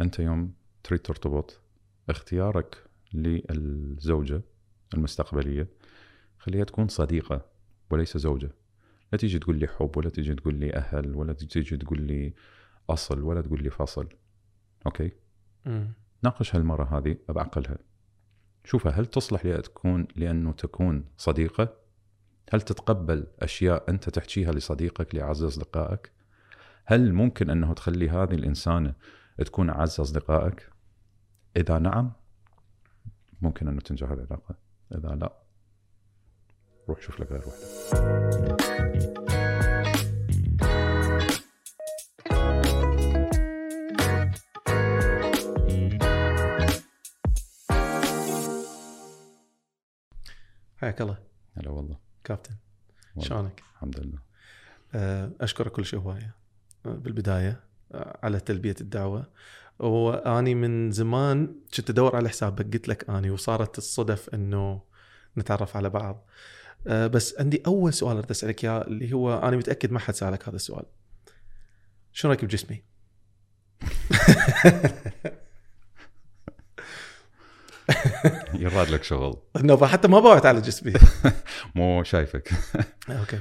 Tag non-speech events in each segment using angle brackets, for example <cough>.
أنت يوم تريد ترتبط اختيارك للزوجة المستقبلية خليها تكون صديقة وليس زوجة. لا تيجي تقول لي حب ولا تيجي تقول لي أهل ولا تيجي تقول لي أصل ولا تقول لي فصل. أوكي؟ مم. ناقش هالمرة هذه بعقلها شوفها هل تصلح لتكون لأنه تكون صديقة؟ هل تتقبل أشياء أنت تحكيها لصديقك لاعز اصدقائك هل ممكن أنه تخلي هذه الإنسانة تكون اعز أصدقائك؟ إذا نعم ممكن أنه تنجح العلاقة. إذا لا روح شوف لك غير وحدة. حياك الله. هلا والله. كابتن. شلونك؟ الحمد لله. آه، أشكرك كل شيء هواية. بالبداية آه، على تلبية الدعوة. وأني من زمان كنت أدور على حسابك قلت لك أني وصارت الصدف إنه نتعرف على بعض. آه، بس عندي أول سؤال أريد أسألك إياه اللي هو أنا متأكد ما حد سألك هذا السؤال. شو رأيك بجسمي؟ <laughs> يراد لك شغل. <laughs> إنه حتى ما بوعت على جسمي. <laughs> مو شايفك. أوكي.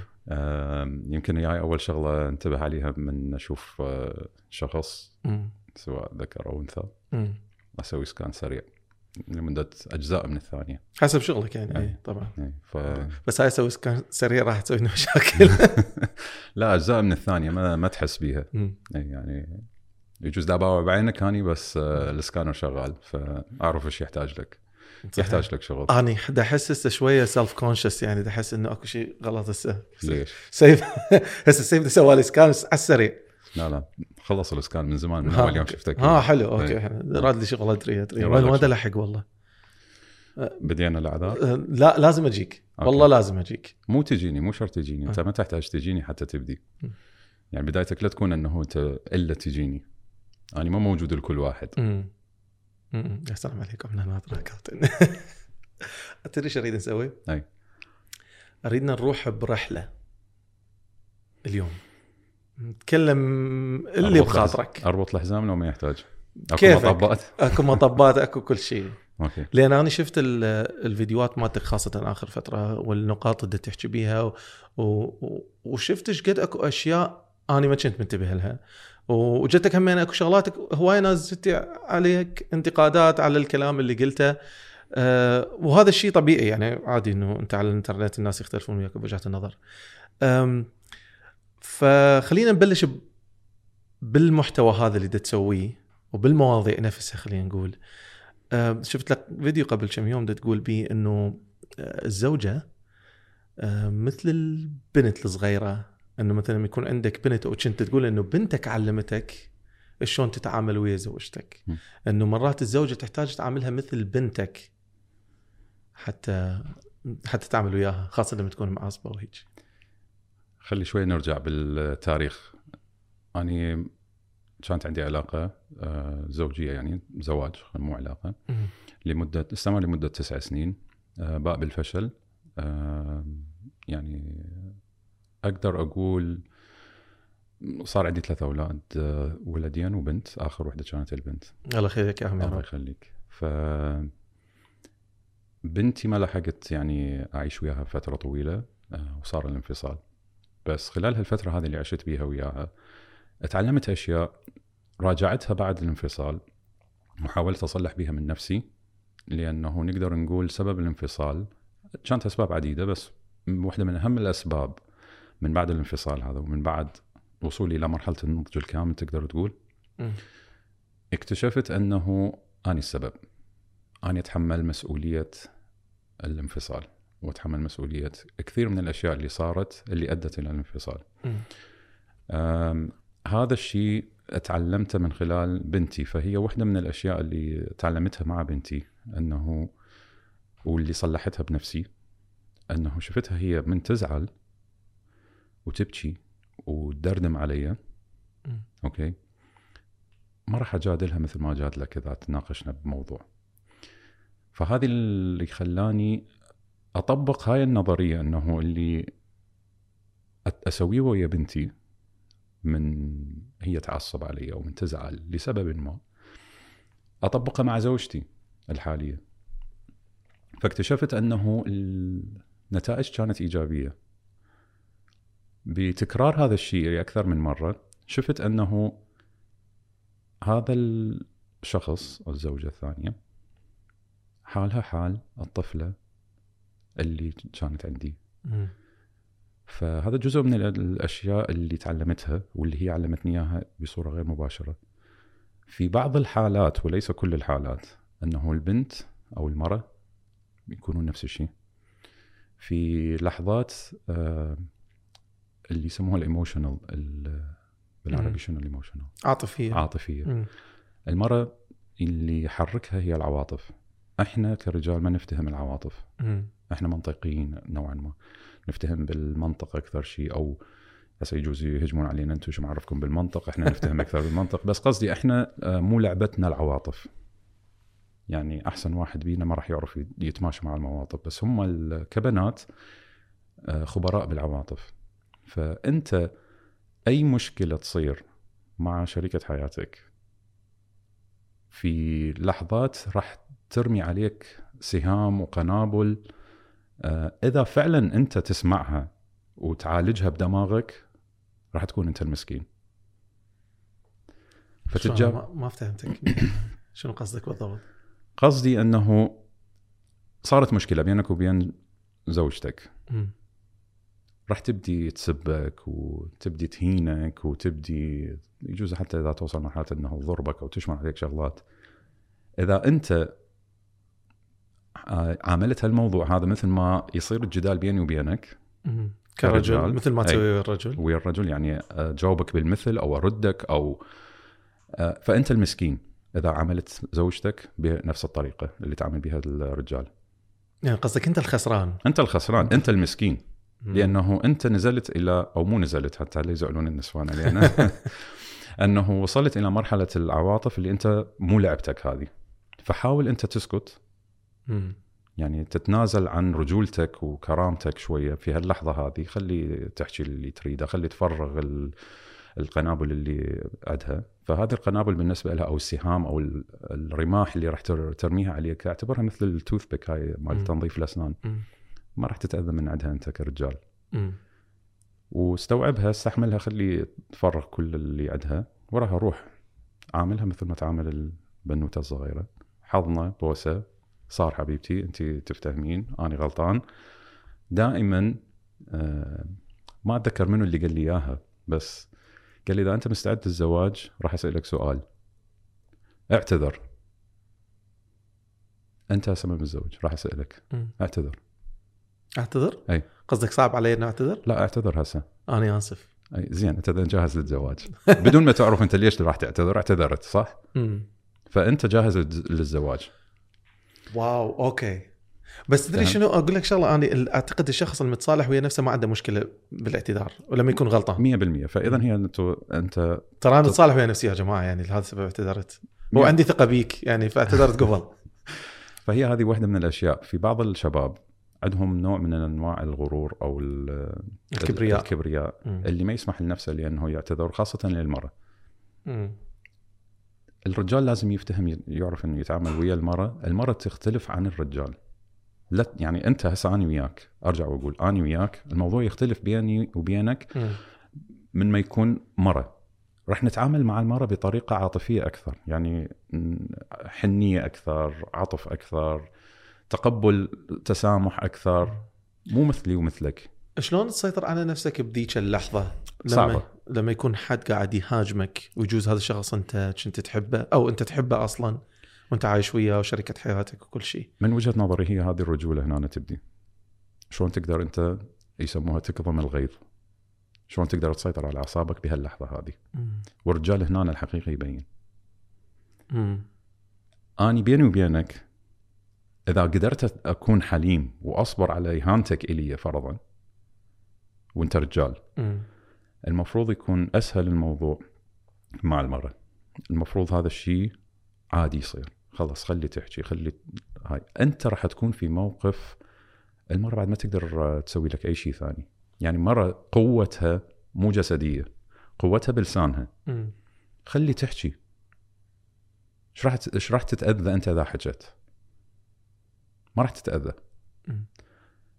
يمكن هي أول شغلة انتبه عليها من أشوف آه، شخص سواء ذكر أو أنثى. أسوي سكان سريع لمدة أجزاء من الثانية. حسب شغلك يعني أي. طبعا. إيه، ف بس هاي أسوي سكان سريع راح تسوي لنا مشاكل. <laughs> لا أجزاء من الثانية ما, ما تحس بيها. يعني يجوز دابا بعينك هاني بس آه، السكانر شغال فأعرف إيش يحتاج لك. يحتاج لك شغل. أني دا احس هسه شوية self conscious يعني دا أحس إنه أكو شيء غلط هسه. ليش؟ سيف <laughs> هسه سيف سوى لي scan على السريع. لا لا. خلص ال scan من زمان من أول يوم شفتك. ها حلو okay. إيه. راد لي شغل ادري ادري وين شغل. الحق والله. بدينا الأعذار؟ أه، لا لازم أجيك. okay. والله لازم أجيك. مو تجيني مو شرط تجيني أنت ما تحتاج تجيني حتى تبدي. يعني بدايتك لا تكون إنه أنت إلا تجيني. أنا ما موجود لكل واحد. يا سلام عليكم. أنا ناطر كابتن تدري إيش أريد نسوي؟ أي. اريدنا نروح برحلة. اليوم. نتكلم اللي أربط بخاطرك. أربط الحزام لو ما يحتاج. أكو كيفك. مطبات. أكو مطبات أكو كل شيء. <laughs> أوكي. لأن أنا شفت ال- الفيديوهات مالتك خاصة آخر فترة والنقاط اللي تحكي بيها و... و... وشفت إيش قد أكو أشياء أنا ما كنت منتبه لها. وجتك همين اكو شغلاتك هواي ناس عليك انتقادات على الكلام اللي قلته. أه وهذا الشيء طبيعي يعني عادي إنه أنت على الإنترنت الناس يختلفون وياك بوجهات النظر. فخلينا نبلش بالمحتوى هذا اللي تسويه وبالمواضيع نفسها خلينا نقول. شفت لك فيديو قبل كم يوم تقول بيه إنه آه، الزوجة آه، مثل البنت الصغيرة إنه مثلا يكون عندك بنت أو كنت تقول إنه بنتك علمتك شلون تتعامل ويا زوجتك. إنه مرات الزوجة تحتاج تعاملها مثل بنتك حتى حتى تعمل وياها خاصة لما تكون معصبه وهيك. خلي شوي نرجع بالتاريخ. أني كانت عندي علاقة آه، زوجية يعني زواج مو علاقة. لمدة استمر لمدة تسع سنين آه، باء بالفشل آه، يعني أقدر أقول صار عندي ثلاثة أولاد آه، ولدين وبنت آخر وحدة كانت البنت. الله يخليك يا عمي الله يخليك. ف بنتي ما لحقت يعني أعيش وياها فترة طويلة آه، وصار الانفصال. بس خلال هالفترة هذه اللي عشت بيها وياها تعلمت أشياء راجعتها بعد الانفصال وحاولت أصلح بيها من نفسي لأنه نقدر نقول سبب الانفصال كانت أسباب عديدة بس واحدة من أهم الأسباب من بعد الانفصال هذا ومن بعد وصولي إلى مرحلة النضج الكامل تقدر تقول. مم. اكتشفت أنه اني السبب. اني أتحمل مسؤولية الانفصال وأتحمل مسؤولية كثير من الأشياء اللي صارت اللي أدت إلى الانفصال. هذا الشيء أتعلمته من خلال بنتي فهي واحدة من الأشياء اللي تعلمتها مع بنتي أنه واللي صلحتها بنفسي أنه شفتها هي من تزعل وتبكي وتدردم علي. أوكي. ما راح أجادلها مثل ما جادلك إذا تناقشنا بموضوع. فهذه اللي خلاني أطبق هاي النظرية إنه اللي أسويه ويا بنتي من هي تعصب علي أو من تزعل لسبب ما أطبقها مع زوجتي الحالية. فاكتشفت أنه النتائج كانت إيجابية. بتكرار هذا الشيء أكثر من مرة شفت أنه هذا الشخص الزوجة الثانية حالها حال الطفلة اللي كانت عندي. مم. فهذا جزء من الأشياء اللي تعلمتها واللي هي علمتني إياها بصورة غير مباشرة. في بعض الحالات وليس كل الحالات أنه البنت أو المرأة يكونون نفس الشيء. في لحظات آه، اللي يسموها ال emotional بالعربي. شنو ال emotional؟ عاطفية. عاطفية. مم. المراه اللي يحركها هي العواطف. إحنا كرجال ما نفتهم العواطف. مم. إحنا منطقيين نوعا ما. نفتهم بالمنطق أكثر شيء أو هسه يجوز يهجمون علينا أنتم شو معرفكم بالمنطق إحنا نفتهم أكثر بالمنطق. بس قصدي إحنا آه، مو لعبتنا العواطف. يعني أحسن واحد بينا ما راح يعرف يتماشى مع المواطف. بس هم كبنات آه، خبراء بالعواطف. فأنت أي مشكلة تصير مع شريكة حياتك في لحظات راح ترمي عليك سهام وقنابل آه، إذا فعلا أنت تسمعها وتعالجها بدماغك راح تكون أنت المسكين؟ فتتجاب ما, فهمتك <coughs> شنو قصدك بالضبط؟ قصدي أنه صارت مشكلة بينك وبين زوجتك مم. راح تبدي تسبك وتبدي تهينك وتبدي يجوز حتى إذا توصل مرحلة إنه تضربك أو تشمل عليك شغلات إذا أنت عاملت هالموضوع هذا مثل ما يصير الجدال بيني وبينك. كرجل. مثل ما. تسوي ويا الرجل ويا الرجل يعني اجاوبك بالمثل أو أردك أو آه، فأنت المسكين إذا عملت زوجتك بنفس الطريقة اللي تعامل بها الرجال يعني قصدك أنت الخسران أنت الخسران أنت المسكين. لأنه أنت نزلت إلى أو مو نزلت حتى لا يزعلون النسوان علينا. <laughs> أنه وصلت إلى مرحلة العواطف اللي أنت مو لعبتك هذه. فحاول أنت تسكت. يعني تتنازل عن رجولتك وكرامتك شوية في هاللحظة هذه. خلي تحكي اللي تريده خلي تفرغ ال- القنابل اللي عندها. فهذه القنابل بالنسبة لها أو السهام أو ال- الرماح اللي راح تر- ترميها عليك أعتبرها مثل التوث بيك هاي. مال تنظيف الأسنان. ما راح تتأذى من عندها أنت كرجال. مم. واستوعبها استحملها خلي تفرغ كل اللي عندها وراها روح. عاملها مثل ما تعامل البنوتة الصغيرة. حضنة بوسة صار حبيبتي انت تفتهمين أنا غلطان. دائما آه، ما أتذكر منو اللي قال لي إياها بس قال لي إذا أنت مستعد للزواج راح أسألك سؤال. اعتذر. أنت هسه من متزوج راح أسألك. اعتذر. اعتذر؟ أي. قصدك صعب علي اني اعتذر؟ لا اعتذر هسه. أنا آسف. أي زين أنت جاهز للزواج. <laughs> بدون ما تعرف أنت ليش راح تعتذر اعتذرت صح؟ مم. فأنت جاهز للز- للزواج. wow okay. بس تدري. شنو؟ أقول لك شغلة أنا أعتقد الشخص المتصالح ويا نفسه ما عنده مشكلة بالاعتذار ولما يكون غلطان 100% فإذا هي انت أنت ترى أنا متصالح ويا نفسي يا جماعة يعني لهذا السبب اعتذرت. وعندي ثقة بيك يعني فاعتذرت قبل. <laughs> فهي هذه واحدة من الأشياء. في بعض الشباب عندهم نوع من أنواع الغرور أو ال- الكبرياء. الكبرياء. اللي ما يسمح لنفسه لأنه يعتذر خاصة للمرأة مم. الرجال لازم يفتهم يعرف إنه يتعامل ويا المرأة المرأة تختلف عن الرجال لا يعني أنت هسه اني وياك أرجع وأقول اني وياك الموضوع يختلف بيني وبينك. من ما يكون مرة راح نتعامل مع المرة بطريقة عاطفية أكثر يعني م، حنية أكثر عطف أكثر تقبل تسامح أكثر مو مثلي ومثلك. شلون تسيطر على نفسك بذيك اللحظة؟ لما صعبة. لما يكون حد قاعد يهاجمك ويجوز هذا الشخص أنت كنت تحبه أو أنت تحبه أصلا وأنت عايش وياه وشركة حياتك وكل شيء. من وجهة نظري هي هذه الرجولة هنا تبدي. شلون تقدر أنت يسموها تكظم الغيظ؟ شلون تقدر تسيطر على أعصابك بهاللحظة هذه؟ مم. والرجال هنا الحقيقي يبين. مم. أني بيني وبينك إذا قدرت أكون حليم وأصبر على إهانتك إلي فرضا وأنت رجال مم. المفروض يكون أسهل الموضوع مع المراه المفروض هذا الشيء عادي يصير خلاص خلي تحكي خلي هاي أنت راح تكون في موقف المراه بعد ما تقدر تسوي لك أي شيء ثاني يعني مرة قوتها مو جسدية قوتها بلسانها مم. خلي تحكي إيش راح إيش راح تتأذى أنت إذا حكيت؟ ما راح تتأذى.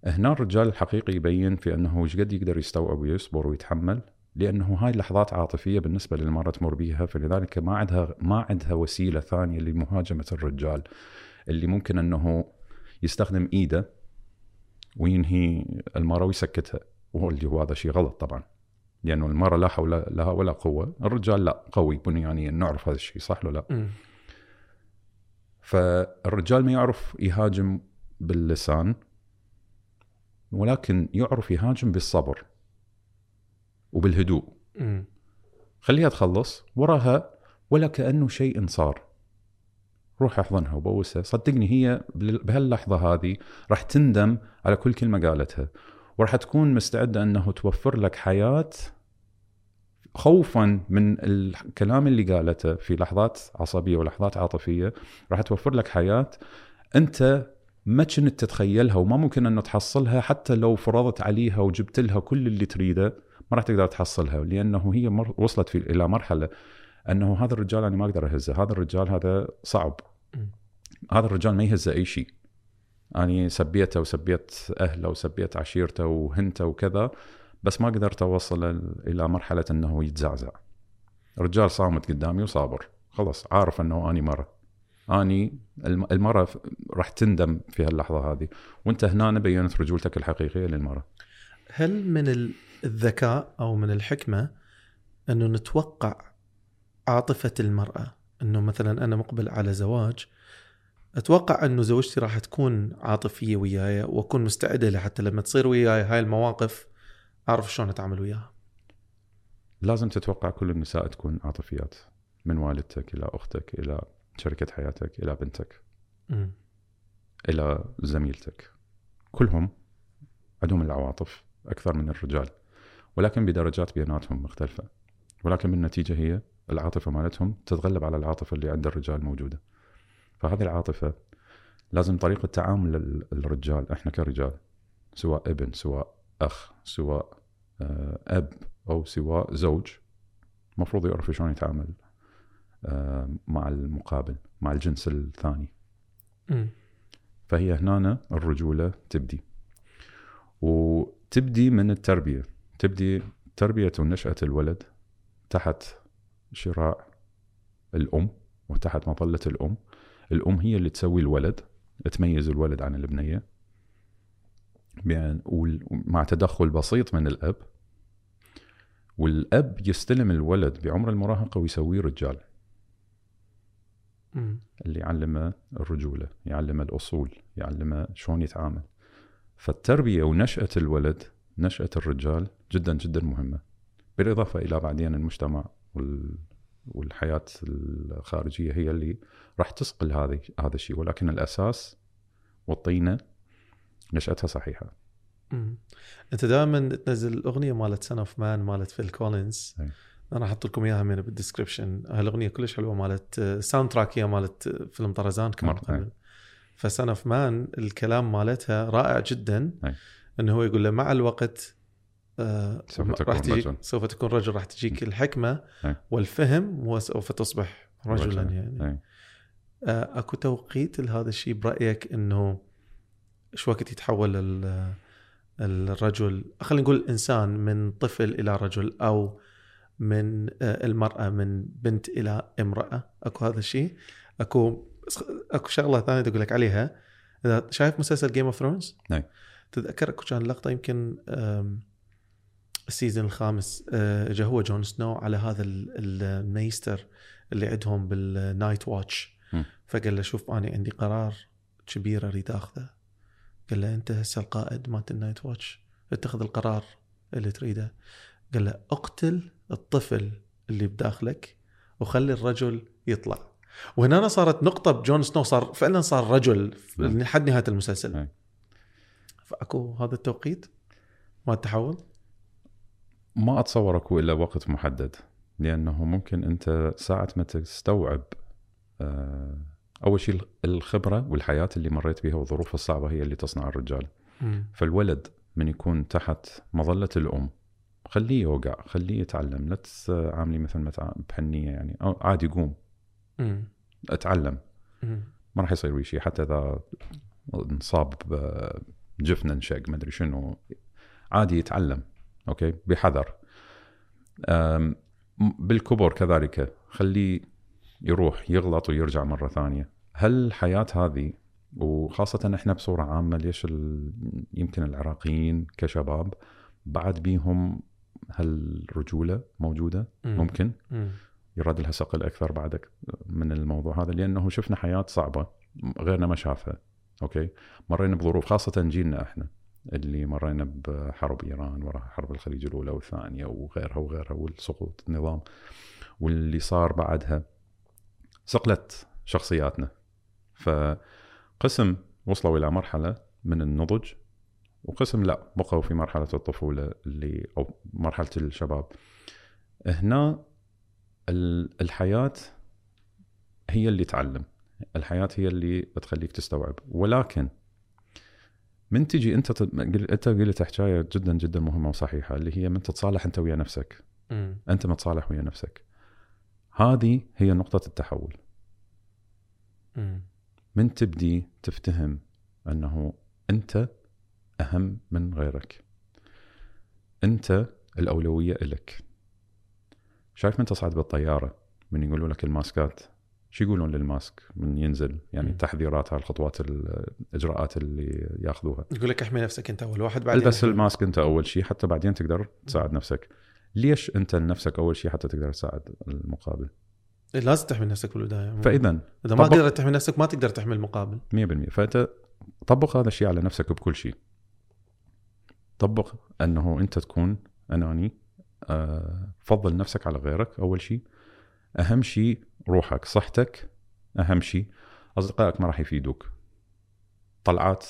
هنا الرجال الحقيقي يبين في أنه إيش قد يقدر يستوعب ويصبر ويتحمل لأنه هاي اللحظات عاطفية بالنسبة للمرأة تمر بيها فلذلك ما عندها ما عندها وسيلة ثانية لمهاجمة الرجال اللي ممكن أنه يستخدم إيده وينهي المرأة ويسكتها وهو اللي هو هذا شيء غلط طبعا لأنه المرأة لا حول لها ولا قوة الرجال لا قوي بنيانيا نعرف هذا الشيء صح ولا لا. فالرجال ما يعرف يهاجم باللسان ولكن يعرف يهاجم بالصبر وبالهدوء. خليها تخلص وراها ولا كأنه شيء صار روح احضنها وبوسها. صدقني هي بهاللحظة هذه راح تندم على كل كلمة قالتها وراح تكون مستعدة أنه توفر لك حياة خوفا من الكلام اللي قالته في لحظات عصبية ولحظات عاطفية. راح توفر لك حياة أنت ما كنت تتخيلها وما ممكن أنه تحصلها حتى لو فرضت عليها وجبت لها كل اللي تريده ما راح تقدر تحصلها لأنه هي مر وصلت في إلى مرحلة أنه هذا الرجال أنا ما أقدر أهزه، هذا الرجال هذا صعب. هذا الرجال ما يهزه أي شيء. أني سبيته وسبيت أهله وسبيت عشيرته وهنته وكذا بس ما قدرت أوصل إلى مرحلة أنه يتزعزع. الرجال صامت قدامي وصابر، خلص عارف أنه أني مرة. أني الم- المره ف- راح تندم في هاللحظة هذه، وأنت هنا بينت رجولتك الحقيقية للمره. هل من ال- الذكاء أو من الحكمة انه نتوقع عاطفة المرأة إنه مثلا أنا مقبل على زواج أتوقع انه زوجتي راح تكون عاطفية وياي وأكون مستعدة لها حتى لما تصير وياي هاي المواقف أعرف شلون أتعامل وياها. لازم تتوقع كل النساء تكون عاطفيات من والدتك إلى أختك إلى شريكه حياتك إلى بنتك مم. إلى زميلتك. كلهم عندهم العواطف أكثر من الرجال ولكن بدرجات بيناتهم مختلفة. ولكن بالنتيجه هي العاطفة مالتهم تتغلب على العاطفة اللي عند الرجال موجودة. فهذه العاطفة لازم طريقة تعامل ال- الرجال إحنا كرجال سواء ابن سواء أخ سواء آه، أب أو سواء زوج المفروض يعرف شلون يتعامل. مع المقابل مع الجنس الثاني. مم. فهي هنا الرجولة تبدي. وتبدي من التربية. تبدي تربية ونشأة الولد تحت شراع الأم وتحت مظلة الأم. الأم هي اللي تسوي الولد تميز الولد عن البنية. بأن- مع تدخل بسيط من الأب. والأب يستلم الولد بعمر المراهقة ويسويه رجال. اللي يعلمه الرجولة يعلمه الأصول يعلمه شلون يتعامل. فالتربية ونشأة الولد نشأة الرجال جدا جدا مهمة. بالإضافة إلى بعدين المجتمع وال والحياة الخارجية هي اللي راح تسقل هذه هذا الشيء. ولكن الأساس والطينة نشأتها صحيحة. مم. أنت دائما تنزل الأغنية مالت Son of Man مالت فيل كولينز أي. أنا أحط لكم إياها هنا بال description هالأغنية كلش حلوة مالت soundtrack هي مالت فيلم طرزان. قبل ف Son of Man الكلام مالتها رائع جدا أي. إنه هو يقول له مع الوقت آه سوف تكون راح تجيك رجل. سوف تكون رجل راح تجيك الحكمة أي. والفهم وسوف تصبح رجلا رجلاً. يعني أي. آه، أكو توقيت لهذا الشيء برأيك إنه شو وقت يتحول ال- الرجل خلينا نقول الانسان من طفل إلى رجل أو من آه، المرأة من بنت إلى امرأة أكو هذا الشيء. أكو أكو شغلة ثانية أقول لك عليها. إذا شايف مسلسل Game of Thrones نعم. تتذكر أكو كان لقطة يمكن ال season الخامس آه، جا هو جون سنو على هذا ال- ال maester اللي عندهم بال Night's Watch. فقال له شوف أنا عندي قرار كبير أريد أخذه. قال له أنت هسه القائد مالت ال Night's Watch اتخذ القرار اللي تريده. قال له أقتل الطفل اللي بداخلك وخلي الرجل يطلع. وهنا صارت نقطة بجون سنو صار فعلا صار رجل نعم. لحد نهاية المسلسل. نعم. فأكو هذا التوقيت؟ ما التحول ما أتصور أكو إلا وقت محدد لأنه ممكن أنت ساعة ما تستوعب آه، أول شيء الخبرة والحياة اللي مريت بها والظروف الصعبة هي اللي تصنع الرجال. فالولد من يكون تحت مظلة الأم خليه يوقع خليه يتعلم. لا تعامليه مثل ما تع- بحنية يعني. أو عادي قوم. أتعلم. ما راح يصير شيء. حتى إذا انصاب بجفن انشق ما أدري شنو. عادي يتعلم. أوكي؟ بحذر. بالكبر كذلك. خليه يروح يغلط ويرجع مرة ثانية. هل الحياة هذه وخاصة إحنا بصورة عامة ليش. يمكن العراقيين كشباب بعد بيهم هالرجوله موجودة مم. ممكن مم. يراد لها صقل أكثر بعدك من الموضوع هذا لأنه شفنا حياة صعبة غيرنا ما شافها أوكي مرينا بظروف خاصة جيلنا إحنا اللي مرينا بحرب إيران وراها حرب الخليج الأولى والثانية وغيرها وغيرها والسقوط النظام واللي صار بعدها صقلت شخصياتنا فقسم وصلوا إلى مرحلة من النضج وقسم لا بقوا في مرحلة الطفولة اللي أو مرحلة الشباب. هنا ال- الحياة هي اللي تعلم. الحياة هي اللي بتخليك تستوعب. ولكن من تجي أنت تد... أنت قلت حكاية جدا جدا مهمة وصحيحة اللي هي من تتصالح أنت ويا نفسك. مم. أنت متصالح ويا نفسك. هذه هي نقطة التحول. مم. من تبدي تفتهم أنه أنت أهم من غيرك. أنت الأولوية إلك. شايف من تصعد بالطيارة من يقولوا لك الماسكات؟ شو يقولون للماسك من ينزل؟ يعني. التحذيرات هاي الخطوات الإجراءات اللي ياخذوها. يقول لك احمي نفسك أنت أول واحد بعدين البس. الماسك أنت أول شيء حتى بعدين تقدر تساعد نفسك. ليش أنت لنفسك أول شيء حتى تقدر تساعد المقابل؟ إيه، لازم تحمي نفسك بالبدايه. فإذا إذا ما قدرت تحمي نفسك ما تقدر تحمي المقابل. 100% فأنت طبق هذا الشيء على نفسك بكل شيء. طبق أنه أنت تكون أناني آه، فضل نفسك على غيرك أول شيء. أهم شيء روحك صحتك أهم شيء. أصدقائك ما راح يفيدوك. طلعات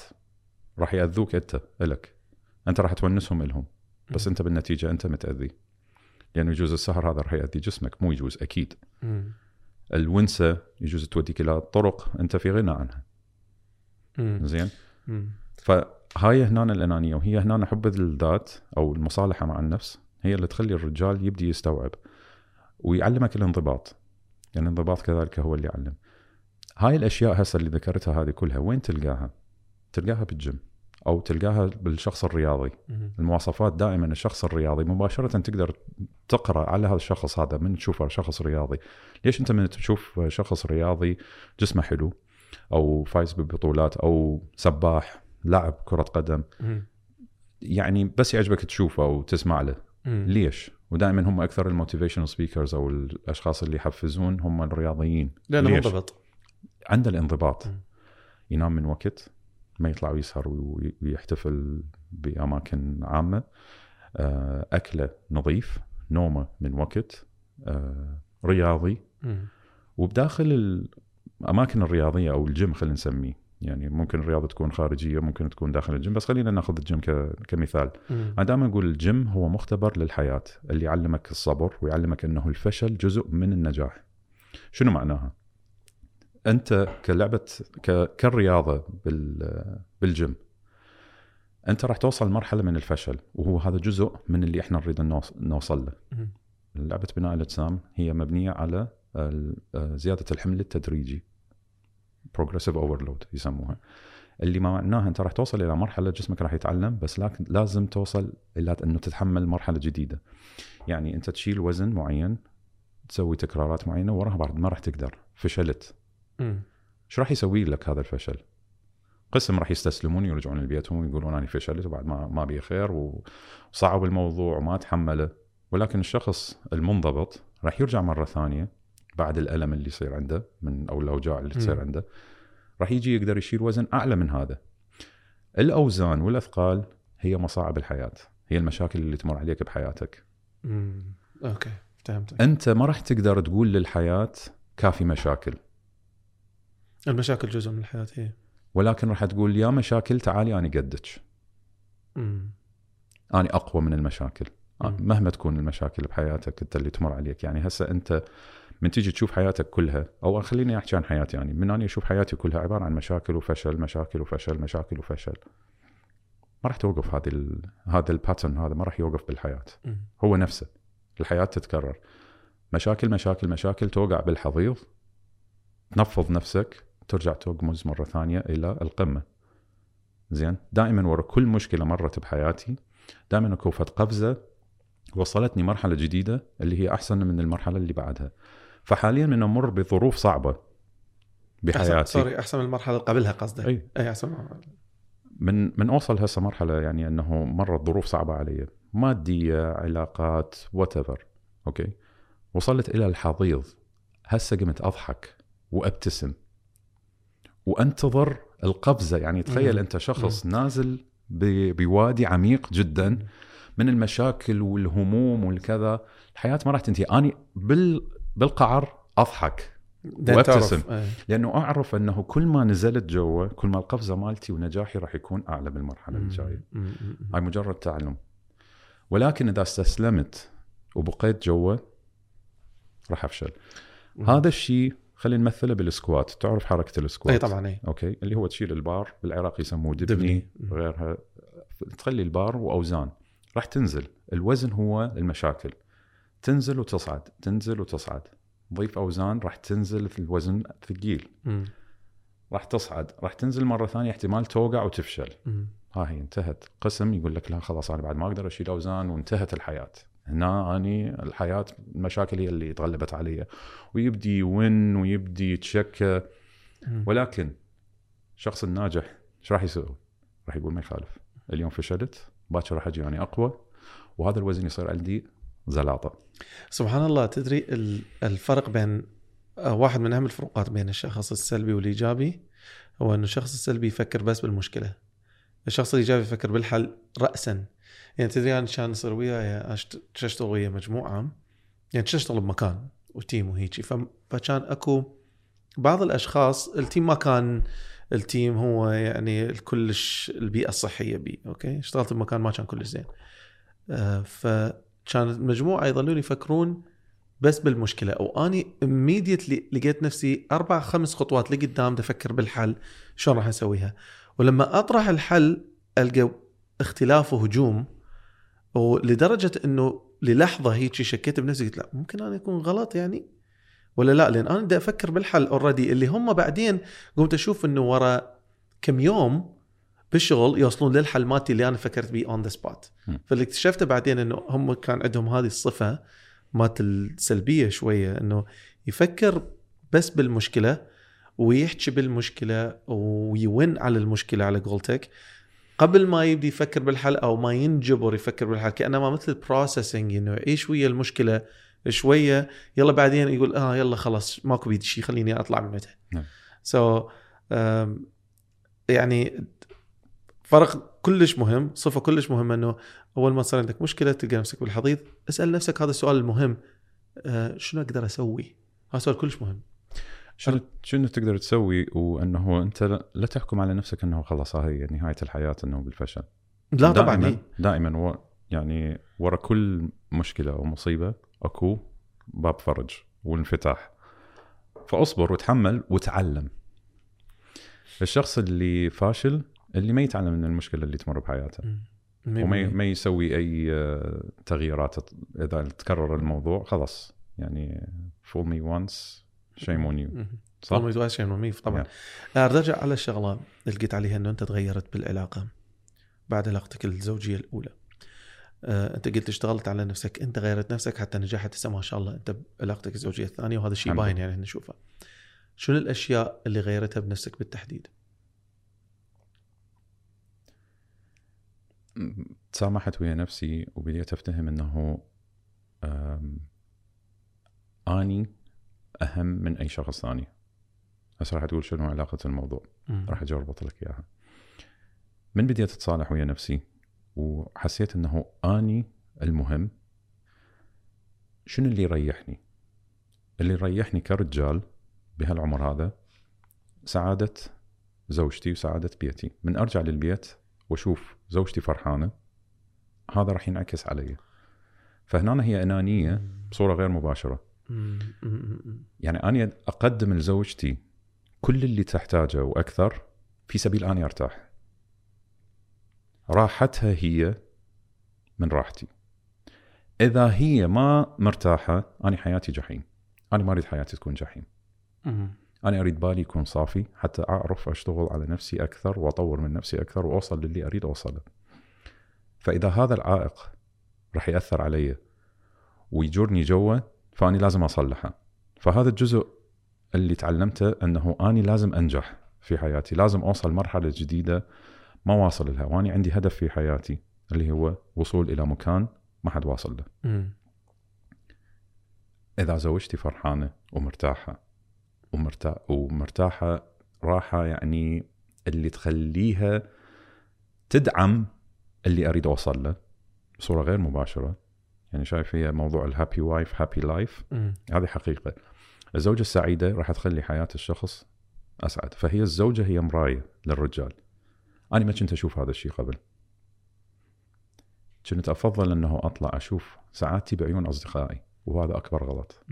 راح يأذوك أنت إلك. أنت راح تونسهم إلهم. بس. أنت بالنتيجة أنت متأذي. لأنه يجوز السهر هذا راح يأذي جسمك مو يجوز أكيد. الونسة يجوز توديك إلى طرق أنت في غنى عنها. زين. فهاي هنا الإنانية وهي هنا حب الذات أو المصالحة مع النفس هي اللي تخلي الرجال يبدي يستوعب ويعلمك الانضباط. يعني الانضباط كذلك هو اللي يعلم. هاي الأشياء هسه اللي ذكرتها هذه كلها وين تلقاها؟ تلقاها بالجيم أو تلقاها بالشخص الرياضي. المواصفات دائما الشخص الرياضي مباشرة تقدر تقرأ على هذا الشخص هذا من تشوفه شخص رياضي. ليش أنت من تشوف شخص رياضي جسمه حلو أو فايز ببطولات أو سباح؟ لاعب كرة قدم. يعني بس يعجبك تشوفه وتسمع له. ليش ودائما هم أكثر ال motivational speakers أو الأشخاص اللي يحفزون هم الرياضيين لأنه؟ منضبط عنده الانضباط. ينام من وقت ما يطلع ويسهر وي- ويحتفل بأماكن عامة آه، أكله نظيف نومه من وقت آه، رياضي. وبداخل الاماكن الرياضية أو الجيم خلينا نسميه يعني ممكن الرياضة تكون خارجية ممكن تكون داخل الجيم بس خلينا ناخذ الجيم كمثال. مم. أنا دائما أقول الجيم هو مختبر للحياة اللي يعلمك الصبر ويعلمك إنه الفشل جزء من النجاح. شنو معناها؟ أنت كلعبة ك... كالرياضه بال... بالجيم أنت راح توصل مرحلة من الفشل وهو هذا جزء من اللي إحنا نريد نوص- نوصل له. لعبة بناء الأجسام هي مبنية على آه، زيادة الحمل التدريجي. progressive overload يسموها. اللي ما معناها انت راح توصل إلى مرحلة جسمك راح يتعلم بس لكن لازم توصل إلى إنه تتحمل مرحلة جديدة. يعني انت تشيل وزن معين تسوي تكرارات معينة وراها بعد ما راح تقدر. فشلت. إيش راح يسوي لك هذا الفشل؟ قسم راح يستسلمون يرجعون لبيتهم ويقولون أنا فشلت وبعد ما ما بي خير وصعب الموضوع وما تحمله. ولكن الشخص المنضبط راح يرجع مرة ثانية بعد الألم اللي يصير عنده من أو الأوجاع اللي تصير. عنده راح يجي يقدر يشيل وزن أعلى من هذا. الأوزان والأثقال هي مصاعب الحياة، هي المشاكل اللي تمر عليك بحياتك. مم. أوكي فهمتك أنت ما راح تقدر تقول للحياة كافي مشاكل، المشاكل جزء من الحياة هي ولكن راح تقول يا مشاكل تعالي أنا قدك. أنا أقوى من المشاكل. مهما تكون المشاكل بحياتك أنت اللي تمر عليك يعني هسه أنت من تيجي تشوف حياتك كلها أو خليني أحكي عن حياتي يعني من أني أشوف حياتي كلها عبارة عن مشاكل وفشل مشاكل وفشل مشاكل وفشل. ما راح توقف هذه ال... هذا ال pattern هذا ما راح يوقف بالحياة. هو نفسه. الحياة تتكرر. مشاكل مشاكل مشاكل توقع بالحضيض. تنفض نفسك ترجع تقمز مرة ثانية إلى القمة. زين؟ دائما ورا كل مشكلة مرت بحياتي دائما أكو فد قفزة وصلتني مرحلة جديدة اللي هي أحسن من المرحلة اللي بعدها. فحاليا من أمر بظروف صعبة بحياتي. أحسن sorry أحسن من المرحلة اللي قبلها قصدك. أي. أي أحسن. من من أوصل هسه مرحلة يعني إنه مرت ظروف صعبة علي. مادية علاقات what okay؟ وصلت إلى الحضيض. هسه قمت أضحك وأبتسم. وأنتظر القفزة. يعني تخيل مم. أنت شخص نازل ب- بوادي عميق جدا من المشاكل والهموم والكذا. الحياة ما راح تنتهي. اني بال بالقعر أضحك وأبتسم. إيه. لأنه أعرف أنه كل ما نزلت جوا كل ما القفزة مالتي ونجاحي راح يكون أعلى بالمرحلة الجاية. هاي مجرد تعلم ولكن إذا استسلمت وبقيت جوا راح أفشل مم. هذا الشيء خلينا نمثله بال squat تعرف حركة ال squat اي طبعا اي okay اللي هو تشيل البار بالعراق يسموه دبني, دبني. دبني. غيرها تخلي البار وأوزان راح تنزل الوزن هو المشاكل تنزل وتصعد تنزل وتصعد. ضيف أوزان راح تنزل في الوزن ثقيل. راح تصعد راح تنزل مرة ثانية احتمال توقع وتفشل. ها هي انتهت. قسم يقول لك لا خلاص أنا بعد ما أقدر أشيل أوزان وانتهت الحياة. هنا أني الحياة المشاكل هي اللي تغلبت علي. ويبدي يون ويبدي يتشكى. ولكن الشخص الناجح إيش راح يسوي؟ راح يقول ما يخالف. اليوم فشلت باكر راح أجي يعني أقوى. وهذا الوزن يصير عندي زلاطة. سبحان الله تدري ال- الفرق بين آه، واحد من أهم الفروقات بين الشخص السلبي والإيجابي هو إنه الشخص السلبي يفكر بس بالمشكلة. الشخص الإيجابي يفكر بالحل راسا. يعني تدري أنا كان يصير وياي أشتغل ويا مجموعة. يعني تشتغل بمكان وتيم وهيجي. فكان أكو بعض الأشخاص التيم ما كان ال team هو يعني كلش البيئة الصحية بي أوكي؟ اشتغلت بمكان ما كان كلش زين. آه، فكان المجموعه يظلون يفكرون بس بالمشكلة. واني immediately لقيت نفسي أربع خمس خطوات لقدام أفكر بالحل شلون راح أسويها. ولما أطرح الحل ألقى اختلاف وهجوم ولدرجة إنه للحظة هيك شكيت بنفسي قلت لا ممكن أنا أكون غلط يعني؟ ولا لا؟ لأن أنا بدي أفكر بالحل already اللي هم بعدين قمت أشوف إنه ورا كم يوم بالشغل يوصلون للحل مالتي اللي أنا فكرت بيه on the spot. فاللي اكتشفته بعدين إنه هم كان عندهم هذه الصفة مالت السلبية شوية إنه يفكر بس بالمشكلة ويحكي بالمشكلة ويون على المشكلة على قولتك قبل ما يبدي يفكر بالحل أو ما ينجبر يفكر بالحل كانما مثل ال processing إنه يعيش ويا المشكلة شوية يلا بعدين يقول آه يلا خلاص ماكو بيدي شيء خليني أطلع منها نعم. سو so, um, يعني فرق كلش مهم صفة كلش مهمة إنه أول ما تصير عندك مشكلة تلقى نفسك بالحضيض. اسأل نفسك هذا السؤال المهم. آه شنو أقدر أسوي؟ هذا سؤال كلش مهم. شنو شنو تقدر تسوي وأنه أنت لا- تحكم على نفسك إنه خلاص هاي نهاية الحياة إنه بالفشل. لا طبعا دائما. دائما و يعني ورا كل مشكلة أو مصيبه أكو باب فرج وانفتاح. فأصبر وتحمل وتعلم. الشخص اللي فاشل اللي ما يتعلم من المشكلة اللي تمر بحياته. وما. ما يسوي أي آه، تغييرات إذا تكرر الموضوع خلاص يعني fool me once shame on you. صح؟ On me طبعا آه، ارجع على الشغلة اللي لقيت عليها إنه أنت تغيرت بالعلاقة بعد علاقتك الزوجية الأولى آه، أنت قلت اشتغلت على نفسك أنت غيرت نفسك حتى نجحت هسه ما شاء الله أنت بعلاقتك الزوجية الثانية وهذا الشيء باين. يعني نشوفه شنو الأشياء اللي غيرتها بنفسك بالتحديد تسامحت ويا نفسي وبديت أفتهم إنه آني أهم من أي شخص ثاني هسه راح تقول شنو علاقة الموضوع. راح أجي اربط لك إياها. من بديت أتصالح ويا نفسي وحسيت إنه آني المهم شنو اللي يريحني؟ اللي يريحني كرجال بهالعمر هذا سعادة زوجتي وسعادة بيتي. من أرجع للبيت وأشوف زوجتي فرحانة هذا راح ينعكس علي. فهنا هي أنانية بصورة غير مباشرة. يعني أنا أقدم لزوجتي كل اللي تحتاجه وأكثر في سبيل أني أرتاح. راحتها هي من راحتي. إذا هي ما مرتاحة أنا حياتي جحيم. أنا ما أريد حياتي تكون جحيم. أنا أريد بالي يكون صافي حتى أعرف أشتغل على نفسي أكثر وأطور من نفسي أكثر وأوصل للي أريد أوصله. فإذا هذا العائق راح يأثر علي ويجرني جوا فأني لازم أصلحه. فهذا الجزء اللي تعلمته إنه أني لازم أنجح في حياتي لازم أوصل مرحلة جديدة ما واصل لها وأني عندي هدف في حياتي اللي هو وصول إلى مكان ما حد واصل له. إذا زوجتي فرحانة ومرتاحة ومرتا... ومرتاحة راحة يعني اللي تخليها تدعم اللي أريد أوصل له بصورة غير مباشرة. يعني شايف هي موضوع ال happy wife happy life. هذه حقيقة. الزوجة السعيدة راح تخلي حياة الشخص أسعد. فهي الزوجة هي مراية للرجال. أنا ما كنت أشوف هذا الشيء قبل. كنت أفضل أنه أطلع أشوف سعادتي بعيون أصدقائي وهذا أكبر غلط.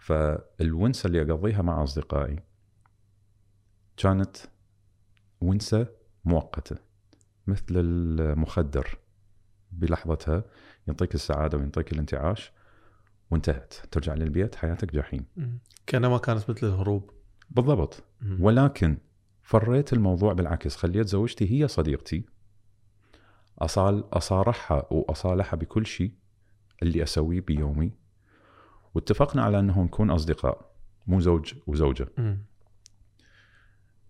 فالونسة اللي أقضيها مع أصدقائي كانت ونسة مؤقتة مثل المخدر بلحظتها يعطيك السعادة ويعطيك الانتعاش وانتهت ترجع للبيت حياتك جحيم. كانما كانت مثل الهروب بالضبط. ولكن فريت الموضوع بالعكس خليت زوجتي هي صديقتي أصال أصارحها وأصالحها بكل شيء اللي أسويه بيومي واتفقنا على أنه نكون أصدقاء مو زوج وزوجة. مم.